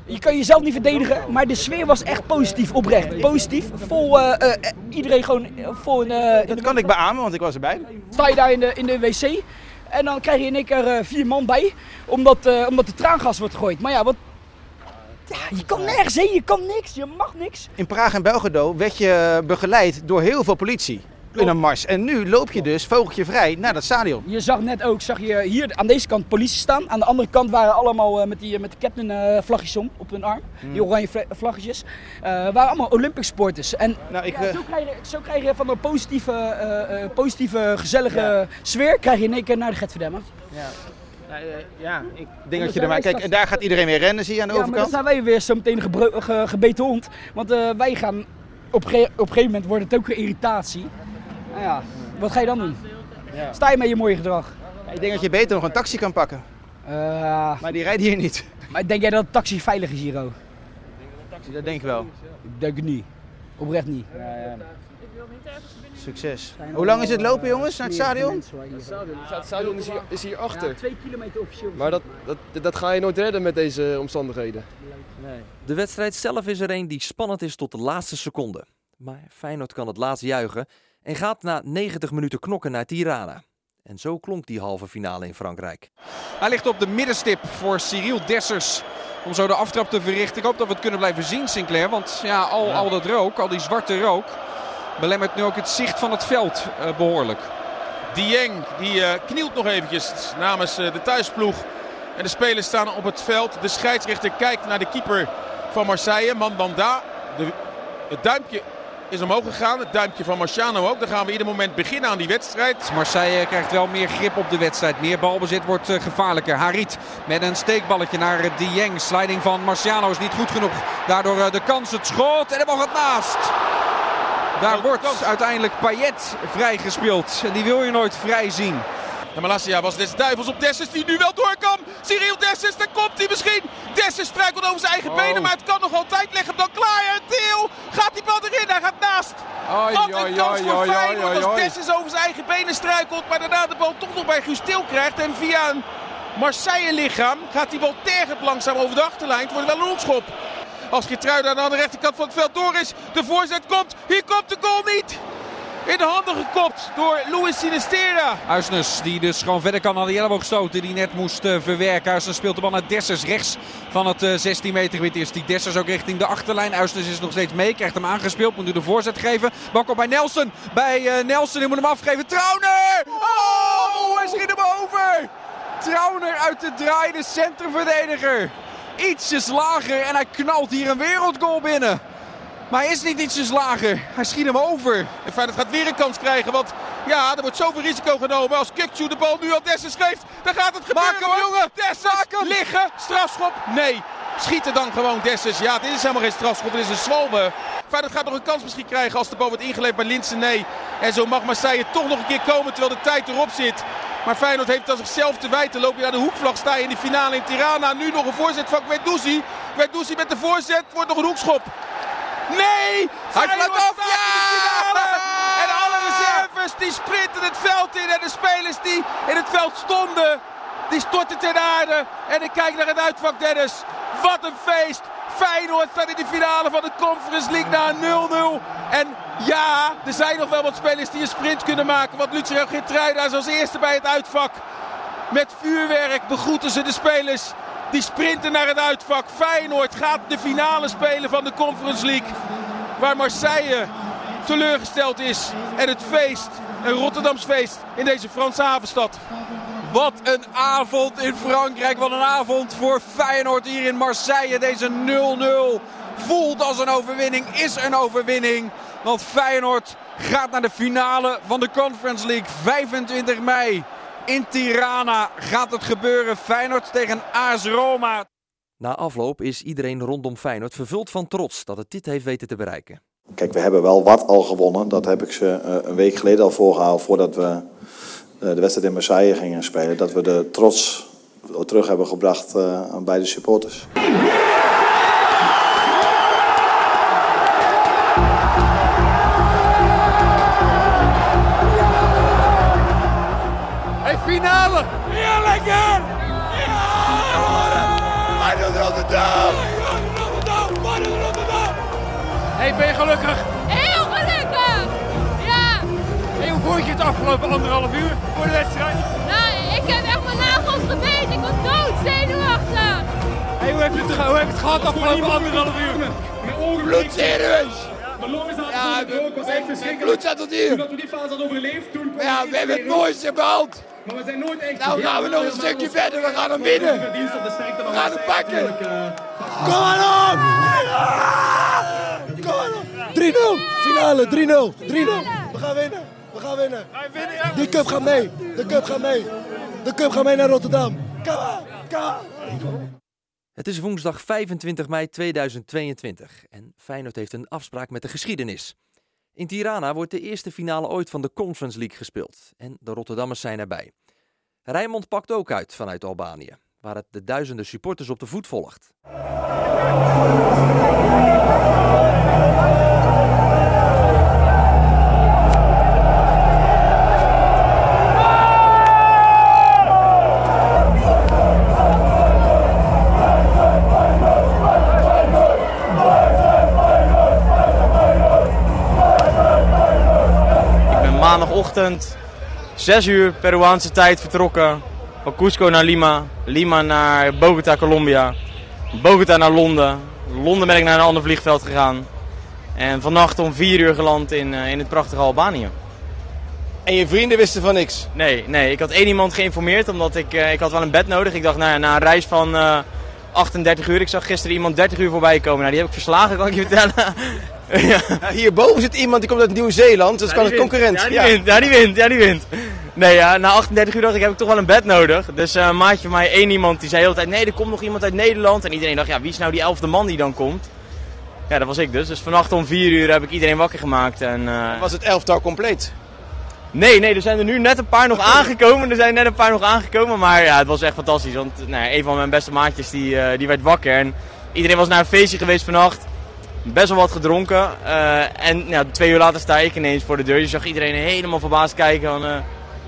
Je kan jezelf niet verdedigen. Maar de sfeer was echt positief, oprecht. Positief. Vol, eh, eh, iedereen gewoon eh, vol in, eh, in Dat kan ik beamen, want ik was erbij. sta je daar in de, in de wc. En dan krijg je in één keer eh, vier man bij. Omdat, eh, omdat de traangas wordt gegooid. Maar ja, wat... Ja, je kan nergens heen, je kan niks, je mag niks. In Praag en Belgrado werd je begeleid door heel veel politie in een mars. En nu loop je dus vogeltje vrij naar dat stadion. Je zag net ook, zag je hier aan deze kant politie staan. Aan de andere kant waren allemaal eh, met, die, met de captain eh, vlaggetjes om op hun arm. Die oranje vla- vlaggetjes. Eh waren allemaal Olympic sporters. En Nou, ik, ja, eh, zo, krijg je, zo krijg je van een positieve, eh, eh, positieve gezellige sfeer, krijg je in één keer naar de Getverdemmer. Ja. Ja, ik denk dat je er maar... Kijk, en daar gaat iedereen weer rennen, zie je aan de Ja, maar dan overkant. zijn wij weer zo meteen ge- gebeten hond. Want eh, wij gaan op, ge- op een gegeven moment wordt het ook weer irritatie. Nou ja, wat ga je dan doen? Ja. Sta je met je mooie gedrag? Ik denk dat je beter nog een taxi kan pakken. Eh, Maar die rijdt hier niet. maar denk jij dat de taxi veilig is hier ook? Dat denk ik wel. Ik denk het niet. Oprecht niet. Succes. Hoe lang is het lopen, jongens, naar het stadion? Het stadion is hier, is hier achter. twee kilometer officieel. Maar dat, dat, dat ga je nooit redden met deze omstandigheden. De wedstrijd zelf is er een die spannend is tot de laatste seconde. Maar Feyenoord kan het laatst juichen en gaat na 90 minuten knokken naar Tirana. En zo klonk die halve finale in Frankrijk. Hij ligt op de middenstip voor Cyril Dessers. Om zo de aftrap te verrichten. Ik hoop dat we het kunnen blijven zien, Sinclair. Want ja, al, al dat rook, al die zwarte rook. Belemmert nu ook het zicht van het veld eh, behoorlijk. Dieng die eh, knielt nog eventjes namens eh, de thuisploeg. En de spelers staan op het veld. De scheidsrechter kijkt naar de keeper van Marseille, Mandanda. De, het duimpje is omhoog gegaan. Het duimpje van Marciano ook. Dan gaan we ieder moment beginnen aan die wedstrijd. Marseille krijgt wel meer grip op de wedstrijd. Meer balbezit wordt gevaarlijker. Harit met een steekballetje naar Dieng. Sliding van Marciano is niet goed genoeg. Daardoor de kans, het schot en de bal gaat naast. Daar wordt uiteindelijk Payet vrijgespeeld. En die wil je nooit vrij zien. En Malasia was des duivels op Dessers die nu wel door kan. Cyril Dessers, daar komt hij misschien. Dessers struikelt over zijn eigen Oh. benen, maar het kan nog altijd. Leg hem dan klaar. Theo gaat die bal erin. Hij gaat naast. Oi, Wat een kans oi, voor oi, Feyenoord als oi. Dessers over zijn eigen benen struikelt. Maar daarna de bal toch nog bij Guus Til krijgt. En via een Marseille-lichaam gaat die bal tergend langzaam over de achterlijn. Het wordt wel een hoekschop. Als Geertruida aan de rechterkant van het veld door is. De voorzet komt. Hier komt de goal niet. In de handen gekopt door Luis Sinistera. Huisnes die dus gewoon verder kan dan die elleboogstoten die net moest eh, verwerken. Huisnes speelt de bal naar Dessers rechts van het eh, 16 meter gebied. Is die Dessers ook richting de achterlijn. Huisnes is nog steeds mee, krijgt hem aangespeeld. Moet nu de voorzet geven. Bal bij Nelson. Bij eh, Nelson, die moet hem afgeven. Trauner! Oh, hij schiet hem over! Trauner uit de draaiende centrumverdediger. Ietsjes lager en hij knalt hier een wereldgoal binnen. Maar hij is niet ietsjes lager. Hij schiet hem over. En Feyenoord gaat weer een kans krijgen, want ja, er wordt zoveel risico genomen. Als Kukcu de bal nu aan Dessers geeft, dan gaat het gebeuren. Maak hem, jongen. Dessers, liggen, strafschop, nee. Schieten dan gewoon Dessers. Ja, dit is helemaal geen strafschop, dit is een zwalbe. Feyenoord gaat nog een kans misschien krijgen als de bal wordt ingeleverd bij Linsen, nee. En zo mag Marseille toch nog een keer komen terwijl de tijd erop zit. Maar Feyenoord heeft aan zichzelf te wijten. Loop je naar de hoekvlag, sta je in de finale in Tirana. Nu nog een voorzet van Guendouzi. Guendouzi met de voorzet, wordt nog een hoekschop. Nee! Hij fluit af, finale. En alle reserves die sprinten het veld in. En de spelers die in het veld stonden, die storten ten aarde. En ik kijk naar het uitvak Dennis. Wat een feest! Feyenoord staat in de finale van de Conference League na 0-0. En ja, er zijn nog wel wat spelers die een sprint kunnen maken. Want Lucien Geertruida is als eerste bij het uitvak. Met vuurwerk begroeten ze de spelers. Die sprinten naar het uitvak. Feyenoord gaat de finale spelen van de Conference League. Waar Marseille teleurgesteld is. En het feest, een Rotterdams feest in deze Franse havenstad. Wat een avond in Frankrijk. Wat een avond voor Feyenoord hier in Marseille. Deze 0-0 voelt als een overwinning, is een overwinning. Want Feyenoord gaat naar de finale van de Conference League. 25 mei in Tirana gaat het gebeuren. Feyenoord tegen AS Roma. Na afloop is iedereen rondom Feyenoord vervuld van trots dat het dit heeft weten te bereiken. Kijk, we hebben wel wat al gewonnen. Dat heb ik ze eh, een week geleden al voorgehaald voordat we de wedstrijd in Marseille gingen spelen. Dat we de trots terug hebben gebracht eh, aan beide supporters. Hey, finale! Ja, lekker! Ja, Wij doen Rotterdam! Rotterdam! Wij doen Rotterdam! Hey, ben je gelukkig! Vond je het afgelopen anderhalf uur voor de wedstrijd? Nou, ik heb echt mijn nagels gebeten. Ik was dood zenuwachtig. Hey, hoe heb je het, hoe heb je het gehad afgelopen anderhalf uur? Bloedserieus! Ja, de bloed staat tot hier. Toen we die fase hadden overleefd, toen kwam Ja, we hebben het mooiste behaald. Maar we zijn nooit echt... Nou gaan we nog een stukje verder, we gaan hem winnen. We gaan hem pakken. Kom maar op! Kom maar op! 3-0, finale, 3-0, 3-0. We gaan winnen, winnen. Die cup gaat mee, de cup gaat mee. De cup gaat mee naar Rotterdam. Het is woensdag 25 mei 2022 en Feyenoord heeft een afspraak met de geschiedenis. In Tirana wordt de eerste finale ooit van de Conference League gespeeld en de Rotterdammers zijn erbij. Rijnmond pakt ook uit vanuit Albanië, waar het de duizenden supporters op de voet volgt. Maandagochtend 6 uur Peruaanse tijd vertrokken. Van Cusco naar Lima. Lima naar Bogota, Colombia. Bogota naar Londen. Londen ben ik naar een ander vliegveld gegaan. En vannacht om 4 uur geland in, eh, in het prachtige Albanië. En je vrienden wisten van niks? Nee, nee, ik had één iemand geïnformeerd omdat ik, eh, ik had wel een bed nodig. Ik dacht, nou ja, na een reis van eh, 38 uur, ik zag gisteren iemand 30 uur voorbij komen. Nou, die heb ik verslagen, kan ik je vertellen. ja. Hierboven zit iemand die komt uit Nieuw-Zeeland, dus Ja, kan een concurrent. Ja, die wint, ja, die wint, ja, die wint. Nee, ja, na 38 uur dacht ik, heb ik toch wel een bed nodig. Dus een maatje van mij, één iemand, die zei de hele tijd, nee, er komt nog iemand uit Nederland. En iedereen dacht, ja, wie is nou die elfde man die dan komt? Ja, dat was ik dus. Dus vannacht om 4 uur heb ik iedereen wakker gemaakt. En, eh, Was het elftal compleet? Nee, nee, er zijn er nu net een paar nog aangekomen. Er zijn net een paar nog aangekomen. Maar ja, het was echt fantastisch. Want nou, ja, een van mijn beste maatjes die, eh, die werd wakker. En iedereen was naar een feestje geweest vannacht. Best wel wat gedronken. Eh, en ja, twee uur later sta ik ineens voor de deur. Je zag iedereen helemaal verbaasd kijken. Van, eh,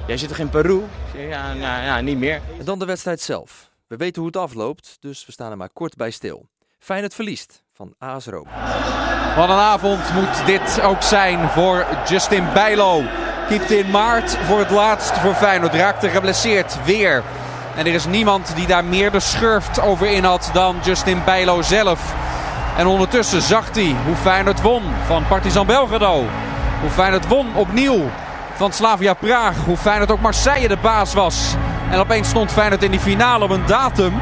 jij zit toch in Peru? Ja, nou, ja, niet meer. En dan de wedstrijd zelf. We weten hoe het afloopt, dus we staan er maar kort bij stil. Feyenoord verliest van AS Roma. Wat een avond moet dit ook zijn voor Justin Bijlo. Keepte in maart voor het laatst voor Feyenoord. Raakte geblesseerd weer. En er is niemand die daar meer de schurft over in had dan Justin Bijlo zelf. En ondertussen zag hij hoe Feyenoord won van Partizan Belgrado. Hoe Feyenoord won opnieuw van Slavia Praag. Hoe Feyenoord ook Marseille de baas was. En opeens stond Feyenoord in die finale op een datum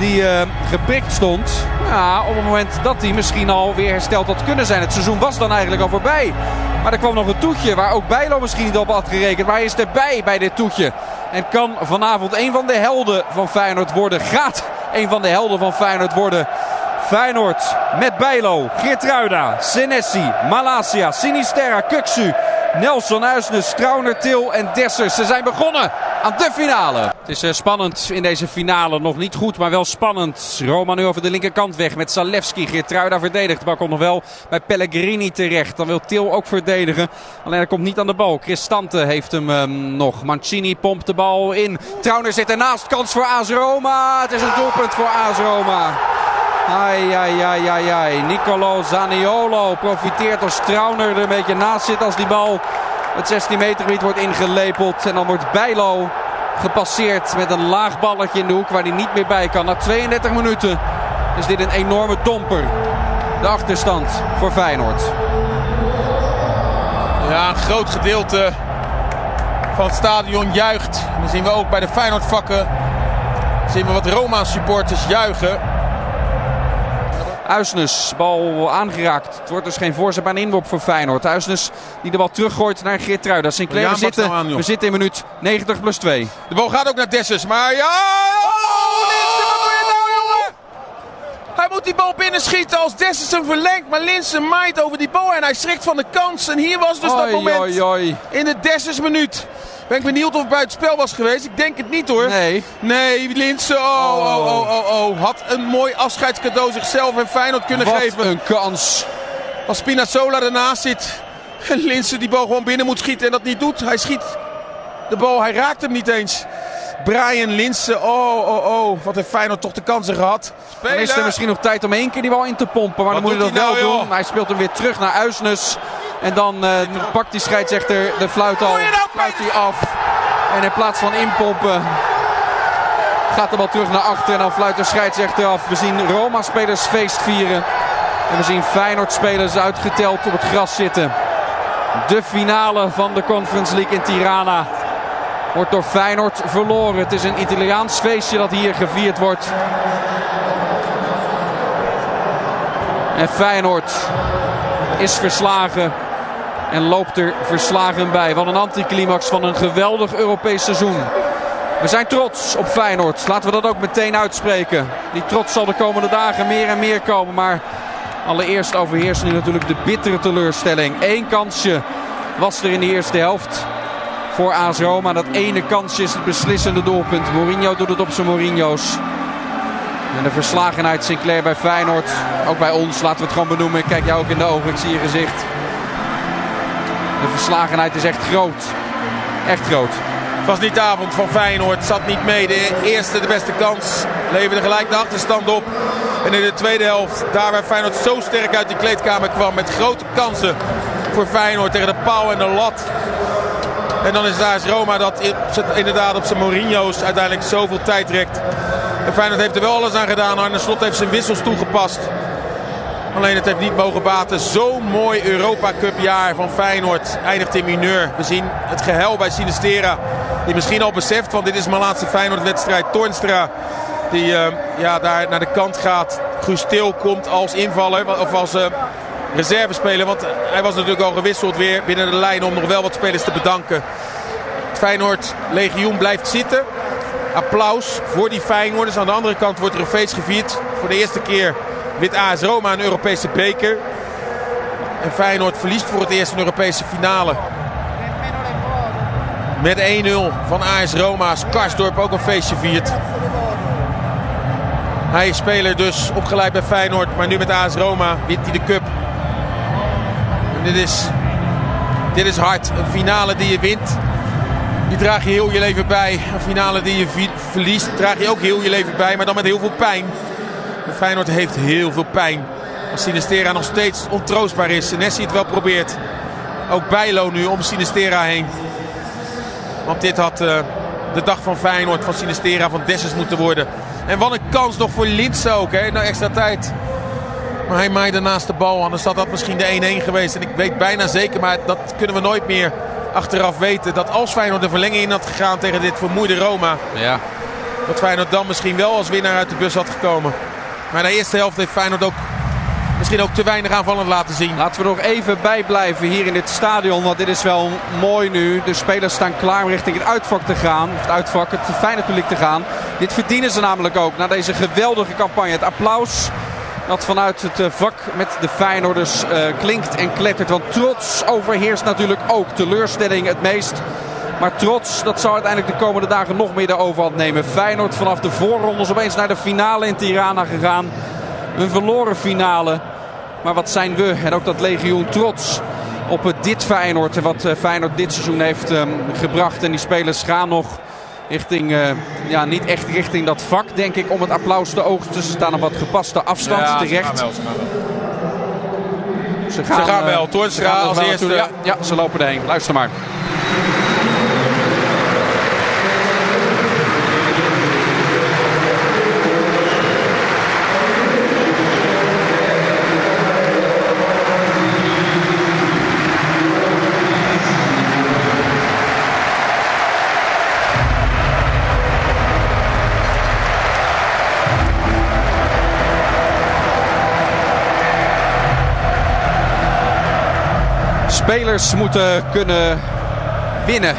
die eh, geprikt stond. Ja, op het moment dat hij misschien al weer hersteld had kunnen zijn. Het seizoen was dan eigenlijk al voorbij. Maar er kwam nog een toetje waar ook Bijlo misschien niet op had gerekend. Maar hij is erbij bij dit toetje. En kan vanavond een van de helden van Feyenoord worden. Gaat een van de helden van Feyenoord worden. Feyenoord met Bijlo, Geertruida, Senesi, Malasia, Sinisterra, Kuksu, Nelson Uisnes, Trauner, Til en Dessers. Ze zijn begonnen aan de finale. Het is eh, spannend in deze finale. Nog niet goed, maar wel spannend. Roma nu over de linkerkant weg met Zalewski. Geertruida verdedigt. De bal komt nog wel bij Pellegrini terecht. Dan wil Til ook verdedigen. Alleen hij komt niet aan de bal. Cristante heeft hem ehm, nog. Mancini pompt de bal in. Trauner zit ernaast. Kans voor AS Roma. Het is een doelpunt voor AS Roma. Ai, ai, ai, ai, ai. Nicolo Zaniolo profiteert als Trauner er een beetje naast zit als die bal het 16 meter gebied wordt ingelepeld. En dan wordt Bijlo gepasseerd met een laag balletje in de hoek waar hij niet meer bij kan. Na 32 minuten is dit een enorme domper. De achterstand voor Feyenoord. Ja, een groot gedeelte van het stadion juicht. En dan zien we ook bij de Feyenoord vakken zien we wat Roma supporters juichen. Uisnes, bal aangeraakt. Het wordt dus geen voorzet, maar een inworp voor Feyenoord. Uisnes die de bal teruggooit naar. Sinclair, Ja, we, Max zitten, nou aan, we zitten in minuut 90 plus 2. De bal gaat ook naar Dessus, maar ja! Oh, Linssen, wat doe je nou, jongen? Hij moet die bal binnenschieten als Dessus hem verlengt. Maar Linssen maait over die bal en hij schrikt van de kans. En hier was dus dat moment oi, oi. in de Dessus minuut. Ben ik benieuwd of het buiten spel was geweest. Ik denk het niet hoor. Nee. Nee, Linssen. Oh, oh, oh, oh, oh. Had een mooi afscheidscadeau zichzelf en Feyenoord kunnen Wat geven. een kans. Als Spinazzola ernaast zit. En Linssen die bal gewoon binnen moet schieten en dat niet doet. Hij schiet de bal, hij raakt hem niet eens. Brian Linssen, oh, oh, oh. Wat heeft Feyenoord toch de kansen gehad. Dan is er misschien nog tijd om één keer die bal in te pompen. Maar Wat dan moet hij dat wel nou, doen. Hij speelt hem weer terug naar Uisnes. En dan eh, pakt die scheidsrechter de fluit al. Fluit hij af. En in plaats van inpompen gaat de bal terug naar achter. En dan fluit de scheidsrechter af. We zien Roma-spelers feest vieren. En we zien Feyenoord-spelers uitgeteld op het gras zitten. De finale van de Conference League in Tirana wordt door Feyenoord verloren. Het is een Italiaans feestje dat hier gevierd wordt. En Feyenoord is verslagen en loopt er verslagen bij. Wat een anticlimax van een geweldig Europees seizoen. We zijn trots op Feyenoord. Laten we dat ook meteen uitspreken. Die trots zal de komende dagen meer en meer komen. Maar allereerst overheerst nu natuurlijk de bittere teleurstelling. Eén kansje was er in de eerste helft voor AS Roma. Dat ene kansje is het beslissende doelpunt. Mourinho doet het op zijn Mourinho's. En de verslagenheid Sinclair bij Feyenoord. Ook bij ons, laten we het gewoon benoemen. Kijk jou ook in de ogen, ik zie je gezicht. De verslagenheid is echt groot. Echt groot. Het was niet de avond van Feyenoord, zat niet mee. De eerste, de beste kans, leverde gelijk de achterstand op. En in de tweede helft, daar waar Feyenoord zo sterk uit die kleedkamer kwam... met grote kansen voor Feyenoord tegen de paal en de lat. En dan is daar Roma dat in- inderdaad op zijn Mourinho's uiteindelijk zoveel tijd trekt. En Feyenoord heeft er wel alles aan gedaan. Arne Slot heeft zijn wissels toegepast. Alleen het heeft niet mogen baten. Zo'n mooi Europa Cup jaar van Feyenoord eindigt in mineur. We zien het gehuil bij Sinistera. Die misschien al beseft, want dit is mijn laatste Feyenoord wedstrijd. Toornstra die eh, ja, daar naar de kant gaat. Til komt als invaller of als eh, reservespeler. Want hij was natuurlijk al gewisseld weer binnen de lijn om nog wel wat spelers te bedanken. Het Feyenoord legioen blijft zitten. Applaus voor die Feyenoorders. Aan de andere kant wordt er een feest gevierd. Voor de eerste keer wint AS Roma een Europese beker. En Feyenoord verliest voor het eerst een Europese finale. Met 1-0 van AS Roma. Als Karsdorp ook een feestje viert. Hij is speler dus opgeleid bij Feyenoord. Maar nu met AS Roma wint hij de cup. Dit is, dit is hard. Een finale die je wint. Die draag je heel je leven bij. Een finale die je verliest draag je ook heel je leven bij. Maar dan met heel veel pijn. En Feyenoord heeft heel veel pijn. Als Sinistera nog steeds ontroostbaar is. Nessie het wel probeert. Ook Bijlo nu om Sinistera heen. Want dit had eh, de dag van Feyenoord, van Sinistera, van Dessus moeten worden. En wat een kans nog voor Linse ook. Hè? Nou, extra tijd. Maar hij maaide naast de bal. Anders had dat misschien de 1-1 geweest. En ik weet bijna zeker, maar dat kunnen we nooit meer achteraf weten. Dat als Feyenoord de verlenging in had gegaan tegen dit vermoeide Roma. Ja. Dat Feyenoord dan misschien wel als winnaar uit de bus had gekomen. Maar de eerste helft heeft Feyenoord ook misschien ook te weinig aanvallend laten zien. Laten we nog even bijblijven hier in dit stadion. Want dit is wel mooi nu. De spelers staan klaar om richting het uitvak te gaan. Het uitvak, het fijne publiek te gaan. Dit verdienen ze namelijk ook na deze geweldige campagne. Het applaus dat vanuit het eh, vak met de Feyenoorders eh, klinkt en klettert. Want trots overheerst natuurlijk ook teleurstelling het meest. Maar trots, dat zou uiteindelijk de komende dagen nog meer de overhand nemen. Feyenoord vanaf de voorrondes opeens naar de finale in Tirana gegaan. Een verloren finale. Maar wat zijn we en ook dat legioen trots op het dit Feyenoord. En wat eh, Feyenoord dit seizoen heeft ehm, gebracht. En die spelers gaan nog Richting, eh, ja, niet echt richting dat vak, denk ik, om het applaus te oogsten. Ze staan op wat gepaste afstand, Ja, ze terecht. gaan wel, ze gaan wel. Ze Ze gaan eh, wel. Toornstra als eerste. Ja, ja, ze lopen erheen. Luister maar. Spelers moeten kunnen winnen,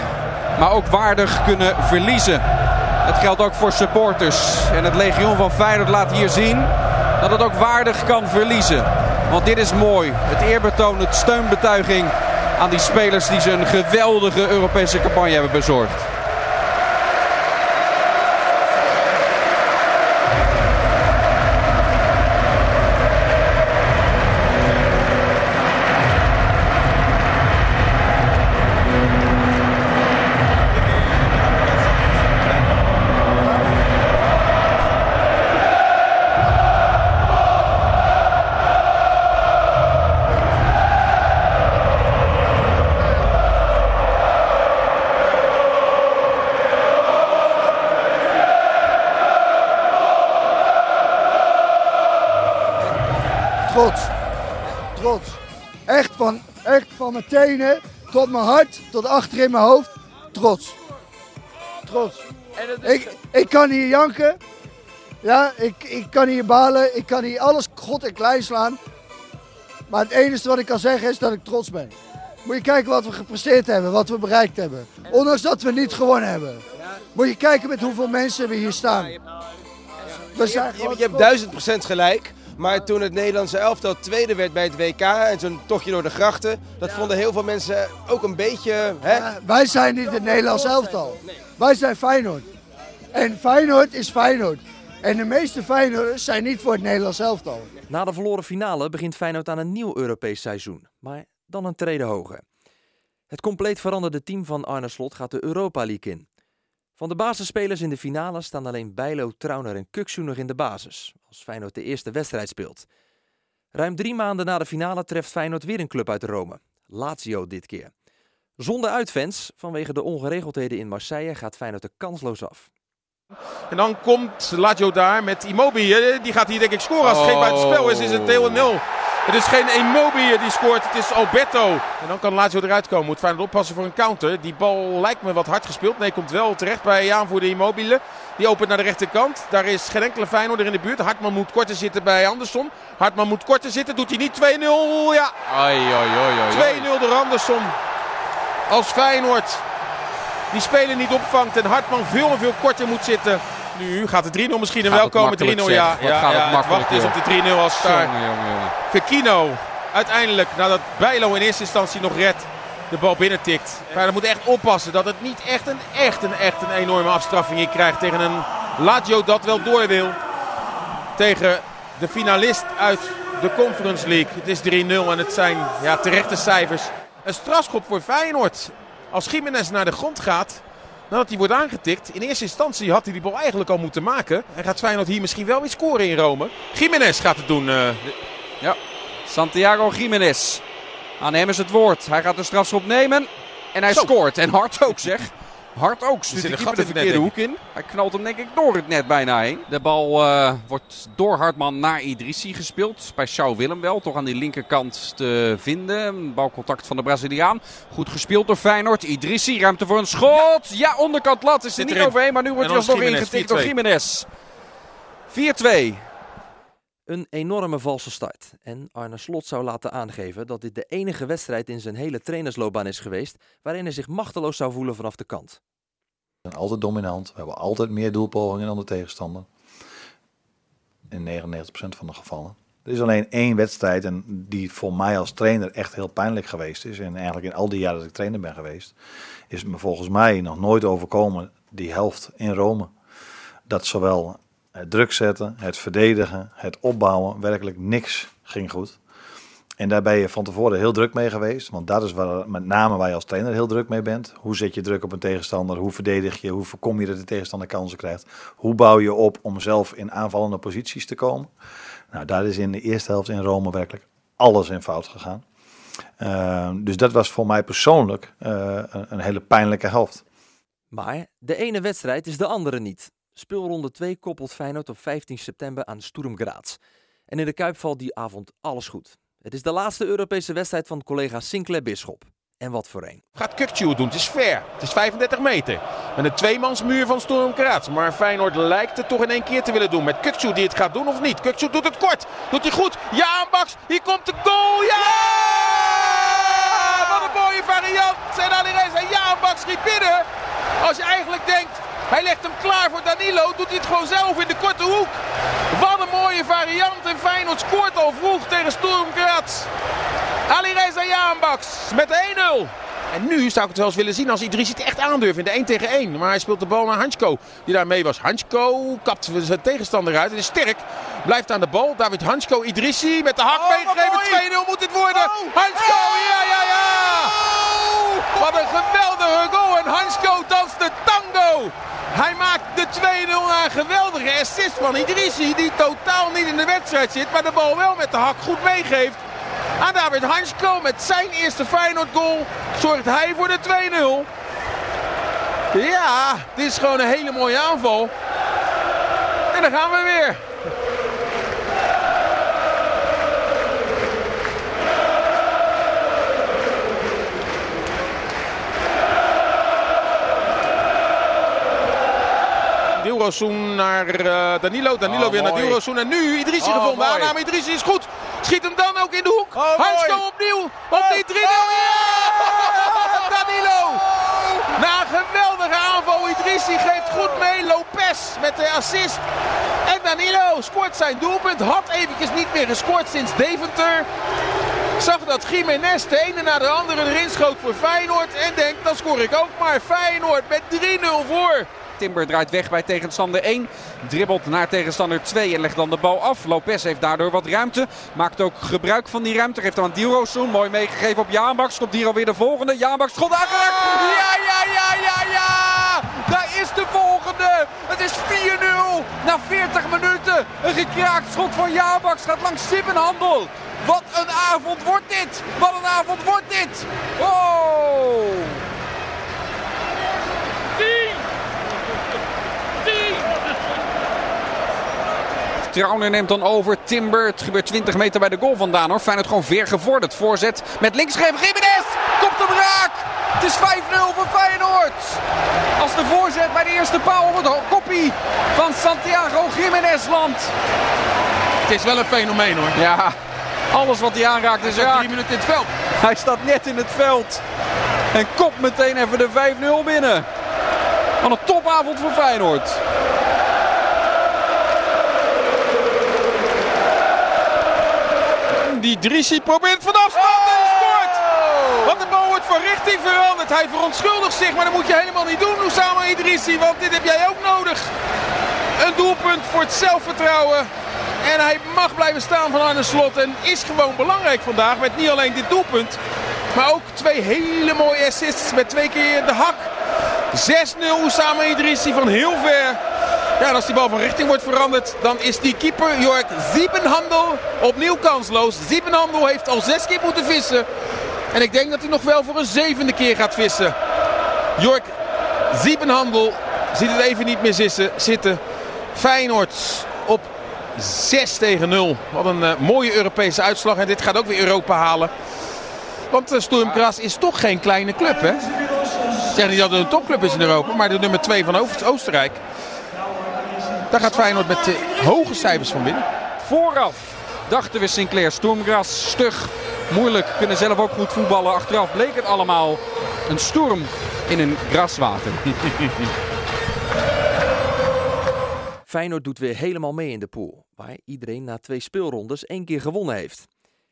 maar ook waardig kunnen verliezen. Het geldt ook voor supporters. En het Legioen van Feyenoord laat hier zien dat het ook waardig kan verliezen. Want dit is mooi. Het eerbetoon, het steunbetuiging aan die spelers die ze een geweldige Europese campagne hebben bezorgd. Mijn tenen tot mijn hart, tot achter in mijn hoofd. Trots. Trots. Ik, ik kan hier janken. Ja, ik, ik kan hier balen. Ik kan hier alles god en klein slaan. Maar het enige wat ik kan zeggen is dat ik trots ben. Moet je kijken wat we gepresteerd hebben, wat we bereikt hebben. Ondanks dat we niet gewonnen hebben. Moet je kijken met hoeveel mensen we hier staan. We zijn Je, je hebt duizend procent gelijk. Maar toen het Nederlandse elftal tweede werd bij het WK en zo'n tochtje door de grachten, dat vonden heel veel mensen ook een beetje. Hè? Wij zijn niet het Nederlands elftal. Wij zijn Feyenoord. En Feyenoord is Feyenoord. En de meeste Feyenoorders zijn niet voor het Nederlands elftal. Na de verloren finale begint Feyenoord aan een nieuw Europees seizoen, maar dan een trede hoger. Het compleet veranderde team van Arne Slot gaat de Europa League in. Van de basisspelers in de finale staan alleen Bijlo, Trauner en Kuksu nog in de basis, als Feyenoord de eerste wedstrijd speelt. Ruim drie maanden na de finale treft Feyenoord weer een club uit Rome, Lazio dit keer. Zonder uitfans, vanwege de ongeregeldheden in Marseille, gaat Feyenoord er kansloos af. En dan komt Lazio daar met Immobile. Die gaat hier denk ik scoren. Als het geen buitenspel is, is het 2-0. Het is geen Immobile die scoort, het is Alberto. En dan kan Lazio eruit komen. Moet Feyenoord oppassen voor een counter. Die bal lijkt me wat hard gespeeld. Nee, komt wel terecht bij aanvoerder Immobile. Die opent naar de rechterkant. Daar is geen enkele Feyenoorder in de buurt. Hartman moet korter zitten bij Andersson. Hartman moet korter zitten. Doet hij niet 2-0. Ja, Ai, ai, ai, ai, ai. 2-0 door Andersson. Als Feyenoord die speler niet opvangt en Hartman veel en veel korter moet zitten. Nu gaat de 3-0 misschien en wel het komen. 3-0 makkelijk, ja. ja, het ja, het makkelijk, wachten is op de 3-0 als daar. Uiteindelijk, nadat Bijlo in eerste instantie nog redt, de bal binnentikt. Feyenoord moet echt oppassen dat het niet echt een, echt een, echt een enorme afstraffing krijgt tegen een Lazio dat wel door wil. Tegen de finalist uit de Conference League. Het is 3-0 en het zijn ja, terechte cijfers. Een strafschop voor Feyenoord. Als Jiménez naar de grond gaat, nadat hij wordt aangetikt. In eerste instantie had hij die bal eigenlijk al moeten maken. En gaat Feyenoord hier misschien wel weer scoren in Rome. Jiménez gaat het doen. eh, Ja, Santiago Jiménez. Aan hem is het woord. Hij gaat de strafschop nemen. En hij Zo. scoort. En hard ook zeg. Hard ook. Stuurt zit de keeper de net, verkeerde hoek in. Hij knalt hem denk ik door het net bijna heen. De bal eh, wordt door Hartman naar Idrissi gespeeld. Bij Sjouw Willem wel. Toch aan die linkerkant te vinden. Balcontact van de Braziliaan. Goed gespeeld door Feyenoord. Idrissi, ruimte voor een schot. Ja, onderkant lat is er Zit niet erin. overheen. Maar nu wordt hij alsnog ingetikt door 4-2. Jiménez. 4-2. Een enorme valse start. En Arne Slot zou laten aangeven dat dit de enige wedstrijd in zijn hele trainersloopbaan is geweest waarin hij zich machteloos zou voelen vanaf de kant. We zijn altijd dominant. We hebben altijd meer doelpogingen dan de tegenstander. In 99% van de gevallen. Er is alleen één wedstrijd en die voor mij als trainer echt heel pijnlijk geweest is. En eigenlijk in al die jaren dat ik trainer ben geweest, is me volgens mij nog nooit overkomen die helft in Rome. Dat zowel het druk zetten, het verdedigen, het opbouwen, werkelijk niks ging goed. En daar ben je van tevoren heel druk mee geweest. Want dat is waar, met name waar je als trainer heel druk mee bent. Hoe zet je druk op een tegenstander? Hoe verdedig je? Hoe voorkom je dat de tegenstander kansen krijgt? Hoe bouw je op om zelf in aanvallende posities te komen? Nou, daar is in de eerste helft in Rome werkelijk alles in fout gegaan. Uh, dus dat was voor mij persoonlijk een, een hele pijnlijke helft. Maar de ene wedstrijd is de andere niet. Speelronde 2 koppelt Feyenoord op 15 september aan Sturm Graz. En in de Kuip valt die avond alles goed. Het is de laatste Europese wedstrijd van collega Sinclair Bisschop. En wat voor een. Gaat Kukcu doen. Het is ver. Het is 35 meter. En een tweemansmuur van Graz. Maar Feyenoord lijkt het toch in één keer te willen doen. Met Kukcu die het gaat doen of niet. Kukcu doet het kort. Doet hij goed. Ja. Hier komt de goal. Ja! Wat een mooie variant. En Alireza. Ja, Max schiet binnen. Als je eigenlijk denkt, hij legt hem klaar voor Danilo, doet hij het gewoon zelf in de korte hoek. Wat een mooie variant en Feyenoord scoort al vroeg tegen Sturm Graz. Alireza Jaanbaks met 1-0. En nu zou ik het wel eens willen zien als Idrissi het echt aandurft in de 1 tegen 1. Maar hij speelt de bal naar Hansko, die daar mee was. Hansko kapt zijn tegenstander uit en is sterk. Blijft aan de bal. David Hansko, Idrissi met de hak Oh, meegegeven. 2-0 moet dit worden. Hansko, ja, ja, ja. Wat een geweldige goal. En Hansko danst de tango. Hij maakt de 2-0 na een geweldige assist van Idrissi. Die totaal niet in de wedstrijd zit. Maar de bal wel met de hak goed meegeeft. Aan David Hansko met zijn eerste Feyenoord goal zorgt hij voor de 2-0. Ja, dit is gewoon een hele mooie aanval. En dan gaan we weer. Dilrosun naar uh, Danilo. Danilo Oh, weer naar mooi. Dilrosun. En nu Idrissi Oh, gevonden. mooi. Aanname Idrissi is goed. Schiet hem dan ook in de hoek. Oh, Hansko mooi. opnieuw. Op die 3-0. Ja! Danilo. Na een geweldige aanval. Idrissi geeft goed mee. Lopez met de assist. En Danilo scoort zijn doelpunt. Had eventjes niet meer gescoord sinds Deventer. Zag dat Jiménez de ene na de andere erin schoot voor Feyenoord. En denkt, dan scoor ik ook maar. Feyenoord met 3-0 voor. Timber draait weg bij tegenstander 1. Dribbelt naar tegenstander 2 en legt dan de bal af. Lopez heeft daardoor wat ruimte. Maakt ook gebruik van die ruimte. Geeft aan Dilrosun. Mooi meegegeven op Jaanbaks. Komt hier alweer de volgende. Jaanbaks schot aangeraakt. Ja, ja, ja, ja, ja. Daar is de volgende. Het is 4-0 na 40 minuten. Een gekraakt schot van Jaanbaks. Gaat langs Sippenhandel. Wat een avond wordt dit. Wat een avond wordt dit. Oh. Trauner neemt dan over. Timber. Het gebeurt 20 meter bij de goal vandaan hoor. Feyenoord gewoon weer gevorderd. Voorzet met linksgever. Jiménez. Komt hem raak. Het is 5-0 voor Feyenoord. Als de voorzet bij de eerste paal op het koppie van Santiago Jiménez landt. Het is wel een fenomeen hoor. Ja, alles wat hij aanraakt is Hij staat raak. drie minuten in het veld. Hij staat net in het veld. En kopt meteen even de 5-0 binnen. Wat een topavond voor Feyenoord. Die Drissi probeert van afstand en scoort. Want de bal wordt van richting veranderd. Hij verontschuldigt zich, maar dat moet je helemaal niet doen, Oussama Idrissi. Want dit heb jij ook nodig. Een doelpunt voor het zelfvertrouwen. En hij mag blijven staan van Arne Slot. En is gewoon belangrijk vandaag met niet alleen dit doelpunt. Maar ook twee hele mooie assists met twee keer de hak. 6-0 Oussama Idrissi van heel ver. Ja, als die bal van richting wordt veranderd, dan is die keeper Jork Ziebenhandel opnieuw kansloos. Ziebenhandel heeft al zes keer moeten vissen. En ik denk dat hij nog wel voor een zevende keer gaat vissen. Jork Ziebenhandel ziet het even niet meer zitten. Feyenoord op 6 tegen 0. Wat een eh, mooie Europese uitslag. En dit gaat ook weer Europa halen. Want uh, Sturm Graz is toch geen kleine club, hè? Zeg niet dat het een topclub is in Europa, maar de nummer 2 van Oost- Oostenrijk. Daar gaat Feyenoord met hoge cijfers van winnen. Vooraf dachten we Sinclair, Stormgras, stug, moeilijk, kunnen zelf ook goed voetballen. Achteraf bleek het allemaal een storm in een graswater. Feyenoord doet weer helemaal mee in de pool, waar iedereen na twee speelrondes één keer gewonnen heeft.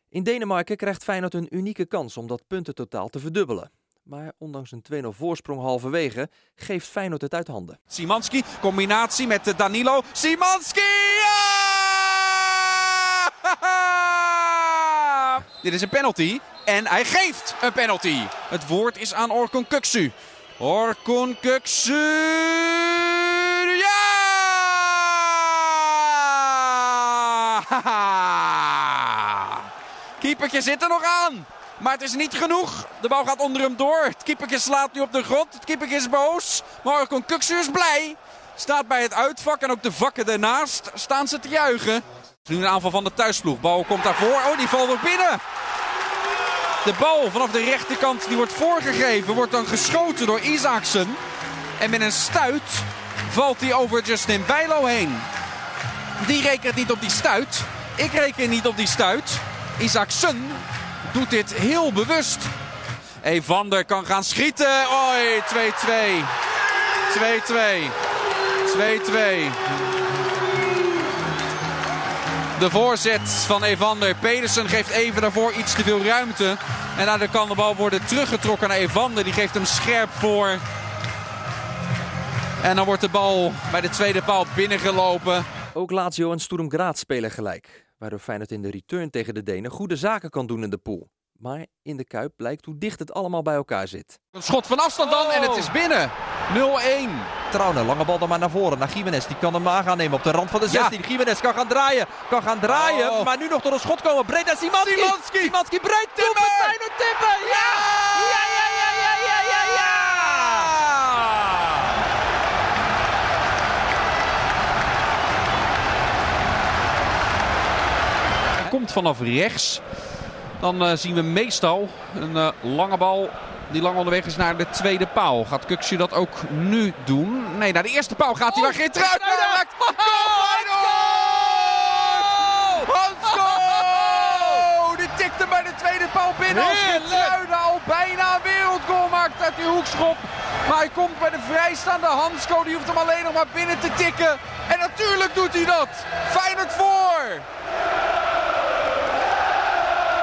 In Denemarken krijgt Feyenoord een unieke kans om dat puntentotaal te verdubbelen. Maar ondanks een 2-0 voorsprong halverwege geeft Feyenoord het uit handen. Simanski, combinatie met Danilo. Simanski! Ja! Dit is een penalty. En hij geeft een penalty. Het woord is aan Orkun Kuksu. Orkun Kuksu. Ja! Keepertje zit er nog aan. Maar het is niet genoeg. De bal gaat onder hem door. Het keepertje slaat nu op de grond. Het keepertje is boos. Maar Kuksu is blij. Staat bij het uitvak en ook de vakken ernaast staan ze te juichen. Nu een aanval van de thuisploeg. Bal komt daarvoor. Oh, die valt er binnen. De bal vanaf de rechterkant die wordt voorgegeven. Wordt dan geschoten door Isaacsen. En met een stuit valt hij over Justin Bijlo heen. Die rekent niet op die stuit. Ik reken niet op die stuit. Isaacsen doet dit heel bewust. Evander kan gaan schieten. Oi, 2-2. 2-2. 2-2. De voorzet van Evander. Pedersen geeft even daarvoor iets te veel ruimte. En daardoor kan de bal worden teruggetrokken naar Evander. Die geeft hem scherp voor. En dan wordt de bal bij de tweede paal binnengelopen. Ook Lazio en Sturm Graz spelen gelijk. Waardoor Feyenoord in de return tegen de Denen goede zaken kan doen in de pool. Maar in de Kuip blijkt hoe dicht het allemaal bij elkaar zit. Een schot van afstand dan en het is binnen. 0-1. Trouwner, lange bal dan maar naar voren. Naar Jiménez, die kan hem aan gaan nemen op de rand van de 16. Jiménez kan gaan draaien, kan gaan draaien. Oh. Maar nu nog tot een schot komen. Breed naar Simanski. Szymanski breed. Timmer. Feyenoord. Ja! Ja, ja, ja, ja, ja, ja, ja! Hij komt vanaf rechts. Dan eh, zien we meestal een eh, lange bal die lang onderweg is naar de tweede paal. Gaat Kuksje dat ook nu doen? Nee, naar de eerste paal gaat hij. waar Geert eruit raakt. Goal Feyenoord! Hansko! Die tikte bij de tweede paal binnen. Als Geertruiden al bijna een wereldgoal maakt uit die hoekschop. Maar hij komt bij de vrijstaande Hansko. Die hoeft hem alleen nog maar binnen te tikken. En natuurlijk doet hij dat. Feyenoord voor.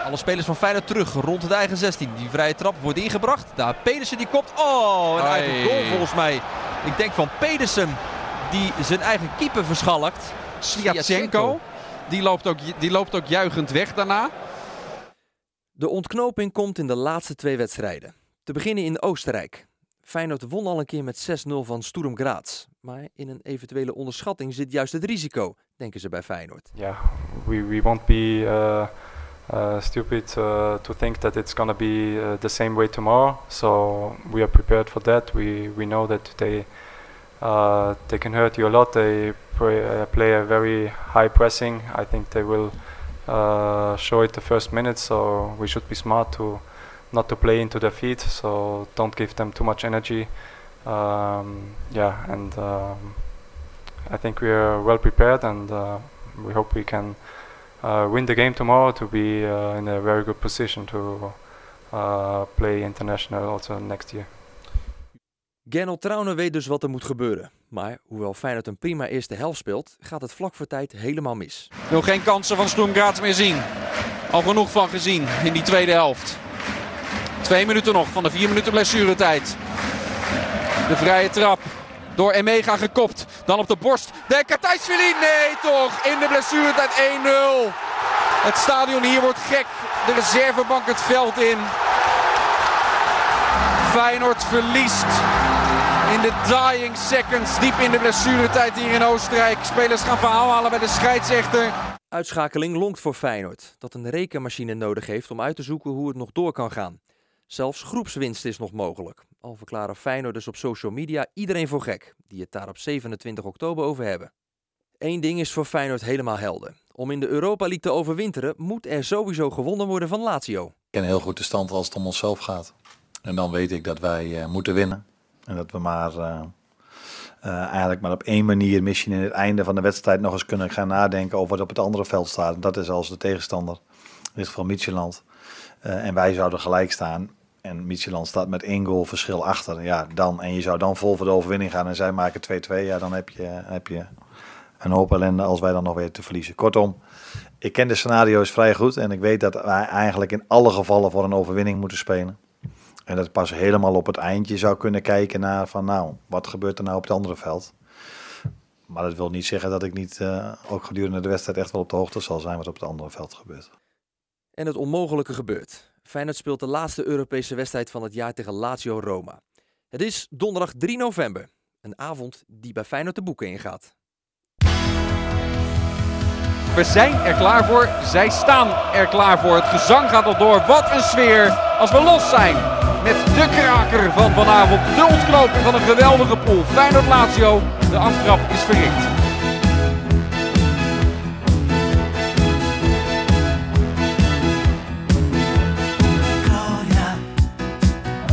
Alle spelers van Feyenoord terug rond de eigen 16. Die vrije trap wordt ingebracht. Daar Pedersen die kopt. Oh, een eigen Ai. goal volgens mij. Ik denk van Pedersen die zijn eigen keeper verschalkt. Sviatchenko. Die loopt, ook, die loopt ook juichend weg daarna. De ontknoping komt in de laatste twee wedstrijden. Te beginnen in Oostenrijk. Feyenoord won al een keer met 6-0 van Sturm Graz. Maar in een eventuele onderschatting zit juist het risico, denken ze bij Feyenoord. yeah, we, we won't be uh, uh, stupid uh, to think that it's going to be uh, the same way tomorrow. So we are prepared for that. We, we know that they, uh, they can hurt you a lot. They play, a very high pressing. I think they will show it the first minute. So we should be smart to not to play into their feet. So don't give them too much energy. Um, yeah, and um, I think we are well prepared, and we hope we can win the game tomorrow to be uh, in a very good position to uh, play international also next year. Gernot Trauner weet dus wat er moet gebeuren. Maar hoewel Feyenoord een prima eerste helft speelt, gaat het vlak voor tijd helemaal mis. Wil geen kansen van Sturm Graz meer zien. Al genoeg van gezien in die tweede helft. Twee minuten nog van de vier minuten blessuretijd. De vrije trap. Door Emega gekopt. Dan op de borst. De Katajsvili. Nee toch. In de blessuretijd 1-0. Het stadion hier wordt gek. De reservebank het veld in. Feyenoord verliest. In de dying seconds. Diep in de blessuretijd hier in Oostenrijk. Spelers gaan verhaal halen bij de scheidsrechter. Uitschakeling lonkt voor Feyenoord, dat een rekenmachine nodig heeft om uit te zoeken hoe het nog door kan gaan. Zelfs groepswinst is nog mogelijk. Al verklaren Feyenoorders op social media iedereen voor gek, die het daar op 27 oktober over hebben. Eén ding is voor Feyenoord helemaal helder. Om in de Europa League te overwinteren moet er sowieso gewonnen worden van Lazio. Ik ken heel goed de stand als het om onszelf gaat. En dan weet ik dat wij eh, moeten winnen. En dat we maar eh, eh, eigenlijk maar op één manier misschien in het einde van de wedstrijd nog eens kunnen gaan nadenken over wat op het andere veld staat. En dat is als de tegenstander, in dit geval. Eh, en wij zouden gelijk staan. En Midtjylland staat met één goal verschil achter. Ja, dan, en je zou dan vol voor de overwinning gaan en zij maken 2-2. Ja, dan heb je, heb je een hoop ellende als wij dan nog weer te verliezen. Kortom, ik ken de scenario's vrij goed. En ik weet dat wij eigenlijk in alle gevallen voor een overwinning moeten spelen. En dat pas helemaal op het eindje zou kunnen kijken naar van nou, wat gebeurt er nou op het andere veld. Maar dat wil niet zeggen dat ik niet eh, ook gedurende de wedstrijd echt wel op de hoogte zal zijn wat op het andere veld gebeurt. En het onmogelijke gebeurt. Feyenoord speelt de laatste Europese wedstrijd van het jaar tegen Lazio Roma. Het is donderdag 3 november. Een avond die bij Feyenoord de boeken ingaat. We zijn er klaar voor. Zij staan er klaar voor. Het gezang gaat al door. Wat een sfeer als we los zijn. Met de kraker van vanavond. De ontknoping van een geweldige pool. Feyenoord Lazio. De aftrap is verricht.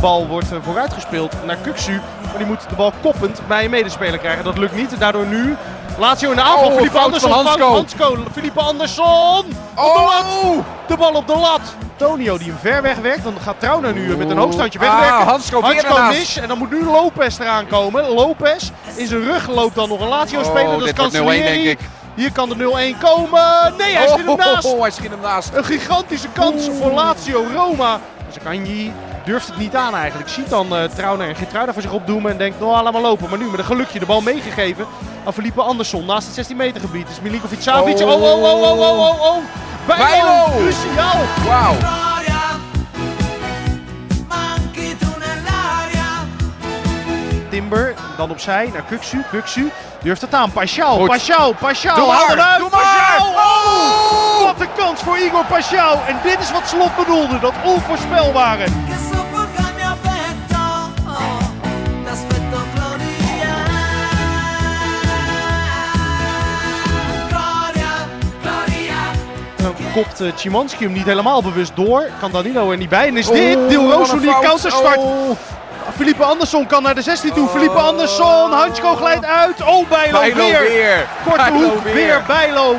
Bal wordt eh, vooruitgespeeld naar Kuksu. Maar die moet de bal koppend bij een medespeler krijgen. Dat lukt niet. Daardoor nu Lazio in de aanval. Oh, fout Andersson. Hansko. Hansko. Filippe Andersson. Op de lat. De bal op de lat. Tonio die hem ver wegwerkt. Dan gaat Trauner nu met een hoogstandje Ah, wegwerken. Hansko weer Hansko ernaast. mis. En dan moet nu Lopez eraan komen. Lopez. In zijn rug loopt dan nog een Lazio-speler. Oh, dat is dit wordt 0-1 Cancellieri. denk ik. Hier kan de 0-1 komen. Nee, hij schiet hem naast. Oh, hij schiet hem naast. Een gigantische kans voor Lazio Roma. Zakanji durft het niet aan eigenlijk. Ziet dan uh, Trauner en Gitruida voor zich opdoemen en denkt, nou laat maar lopen. Maar nu met een gelukje de bal meegegeven aan Felipe Andersson naast het 16 meter gebied. is Milinkovic Savic. Oh, oh, oh, oh, oh, oh, oh. Bijlo, Bijlo. cruciaal. Wauw. Timber, dan opzij naar Kuksu. Kuksu durft het aan. Pashao, Pashao. Doe Haal eruit. doe maar. Oh, wat een kans voor Igor Pashao. En dit is wat Slot bedoelde, dat onvoorspelbare. Kopt uh, Chimanski hem niet helemaal bewust door. Kan Danilo er niet bij. En is dit Oh, Dil wat Rosu een die counterstart. Oh. Felipe Andersson kan naar de 16 toe. Felipe Andersson, Hansko glijdt uit. Oh, Bijlo, Bijlo weer. weer. Korte Bijlo hoek, weer. weer Bijlo.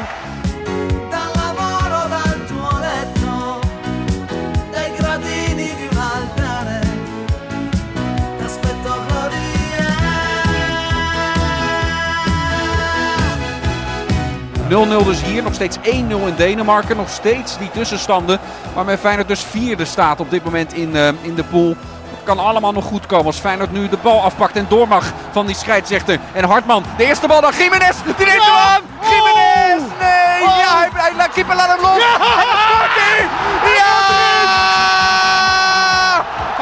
0-0 dus hier, nog steeds 1-0 in Denemarken. Nog steeds die tussenstanden waarmee Feyenoord dus vierde staat op dit moment in, eh, in de pool. Het kan allemaal nog goed komen als Feyenoord nu de bal afpakt en door mag van die scheidsrechter. En Hartman, de eerste bal dan Jiménez, die neemt hem aan! Jiménez, nee! Ja, hij, hij laat keeper laat hem los! En dan scoort hij! Ja!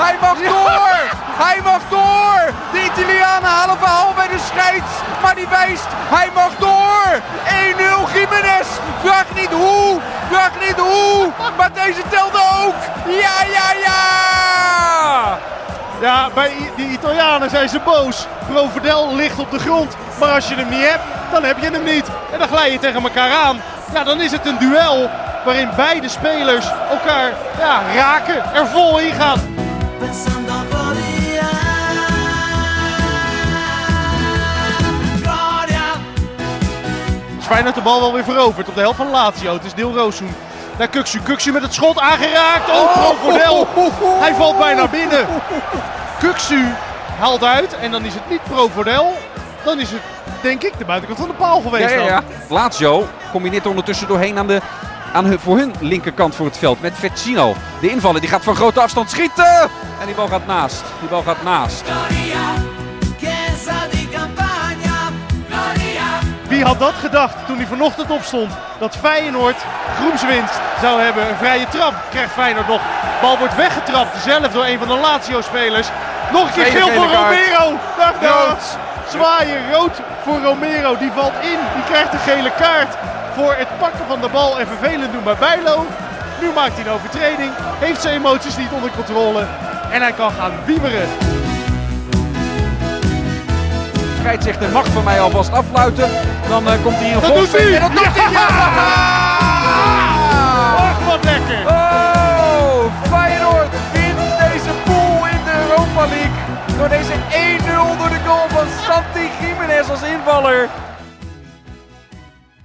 Hij mag door! Hij mag door! De Italianen halen verhaal bij de scheids, maar die wijst, hij mag door! 1-0 Jiménez! Vraag niet hoe, vraag niet hoe, maar deze telde ook! Ja, ja, ja! Ja, bij die Italianen zijn ze boos. Provedel ligt op de grond. Maar als je hem niet hebt, dan heb je hem niet. En dan glij je tegen elkaar aan. Ja, dan is het een duel waarin beide spelers elkaar ja, raken, er vol in gaan. Is Feyenoord de bal wel weer veroverd op de helft van Lazio. Het is Deel Roossoen. Naar Kuksu. Kuksu met het schot aangeraakt. Oh, Provodel. Hij valt bijna binnen. Kuksu haalt uit. En dan is het niet Provodel. Dan is het, denk ik, de buitenkant van de paal geweest. Ja, ja, ja. Lazio combineert ondertussen doorheen aan de, aan hun, voor hun linkerkant voor het veld met Vecino. De invaller die gaat van grote afstand schieten. En die bal gaat naast. Die bal gaat naast. Wie had dat gedacht toen hij vanochtend opstond? Dat Feyenoord groepswinst zou hebben. Een vrije trap krijgt Feyenoord nog. Bal wordt weggetrapt. Zelf door een van de Lazio-spelers. Nog een keer geel voor. Romero. Dag, dag. Rood. Zwaaien rood voor Romero. Die valt in. Die krijgt een gele kaart voor het pakken van de bal en vervelend doen bij Bijlo. Nu maakt hij een overtreding. Heeft zijn emoties niet onder controle. En hij kan gaan wieberen. Scheidsrechter mag van mij alvast afluiten. Dan eh, komt hij in een Dat doet golfspeler. hij. En dat doet hij. Ja! Ach, wat lekker. Oh, Feyenoord wint deze pool in de Europa League. Door deze 1-0 door de goal van Santi Jiménez als invaller.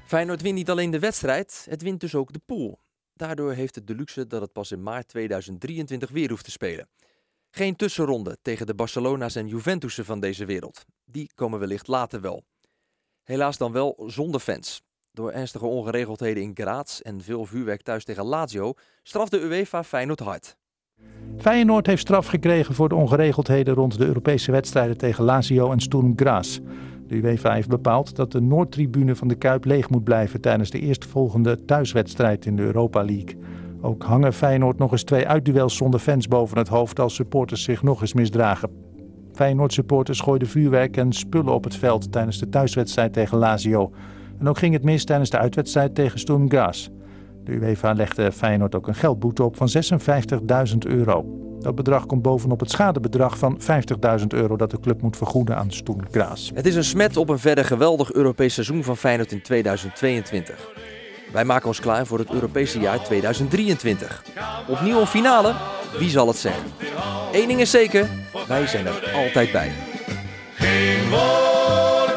Feyenoord wint niet alleen de wedstrijd, het wint dus ook de pool. Daardoor heeft het de luxe dat het pas in maart 2023 weer hoeft te spelen. Geen tussenronde tegen de Barcelona's en Juventussen van deze wereld. Die komen wellicht later wel. Helaas dan wel zonder fans. Door ernstige ongeregeldheden in Graz en veel vuurwerk thuis tegen Lazio straft de UEFA Feyenoord hard. Feyenoord heeft straf gekregen voor de ongeregeldheden rond de Europese wedstrijden tegen Lazio en Sturm Graz. De UEFA heeft bepaald dat de Noordtribune van de Kuip leeg moet blijven tijdens de eerstvolgende thuiswedstrijd in de Europa League. Ook hangen Feyenoord nog eens twee uitduels zonder fans boven het hoofd als supporters zich nog eens misdragen. Feyenoord supporters gooiden vuurwerk en spullen op het veld tijdens de thuiswedstrijd tegen Lazio. En ook ging het mis tijdens de uitwedstrijd tegen Sturm Graz. De UEFA legde Feyenoord ook een geldboete op van 56.000 euro. Dat bedrag komt bovenop het schadebedrag van 50.000 euro dat de club moet vergoeden aan Sturm Graz. Het is een smet op een verder geweldig Europees seizoen van Feyenoord in 2022. Wij maken ons klaar voor het Europese jaar 2023. Opnieuw een finale? Wie zal het zeggen? Eén ding is zeker, wij zijn er altijd bij. Geen woord.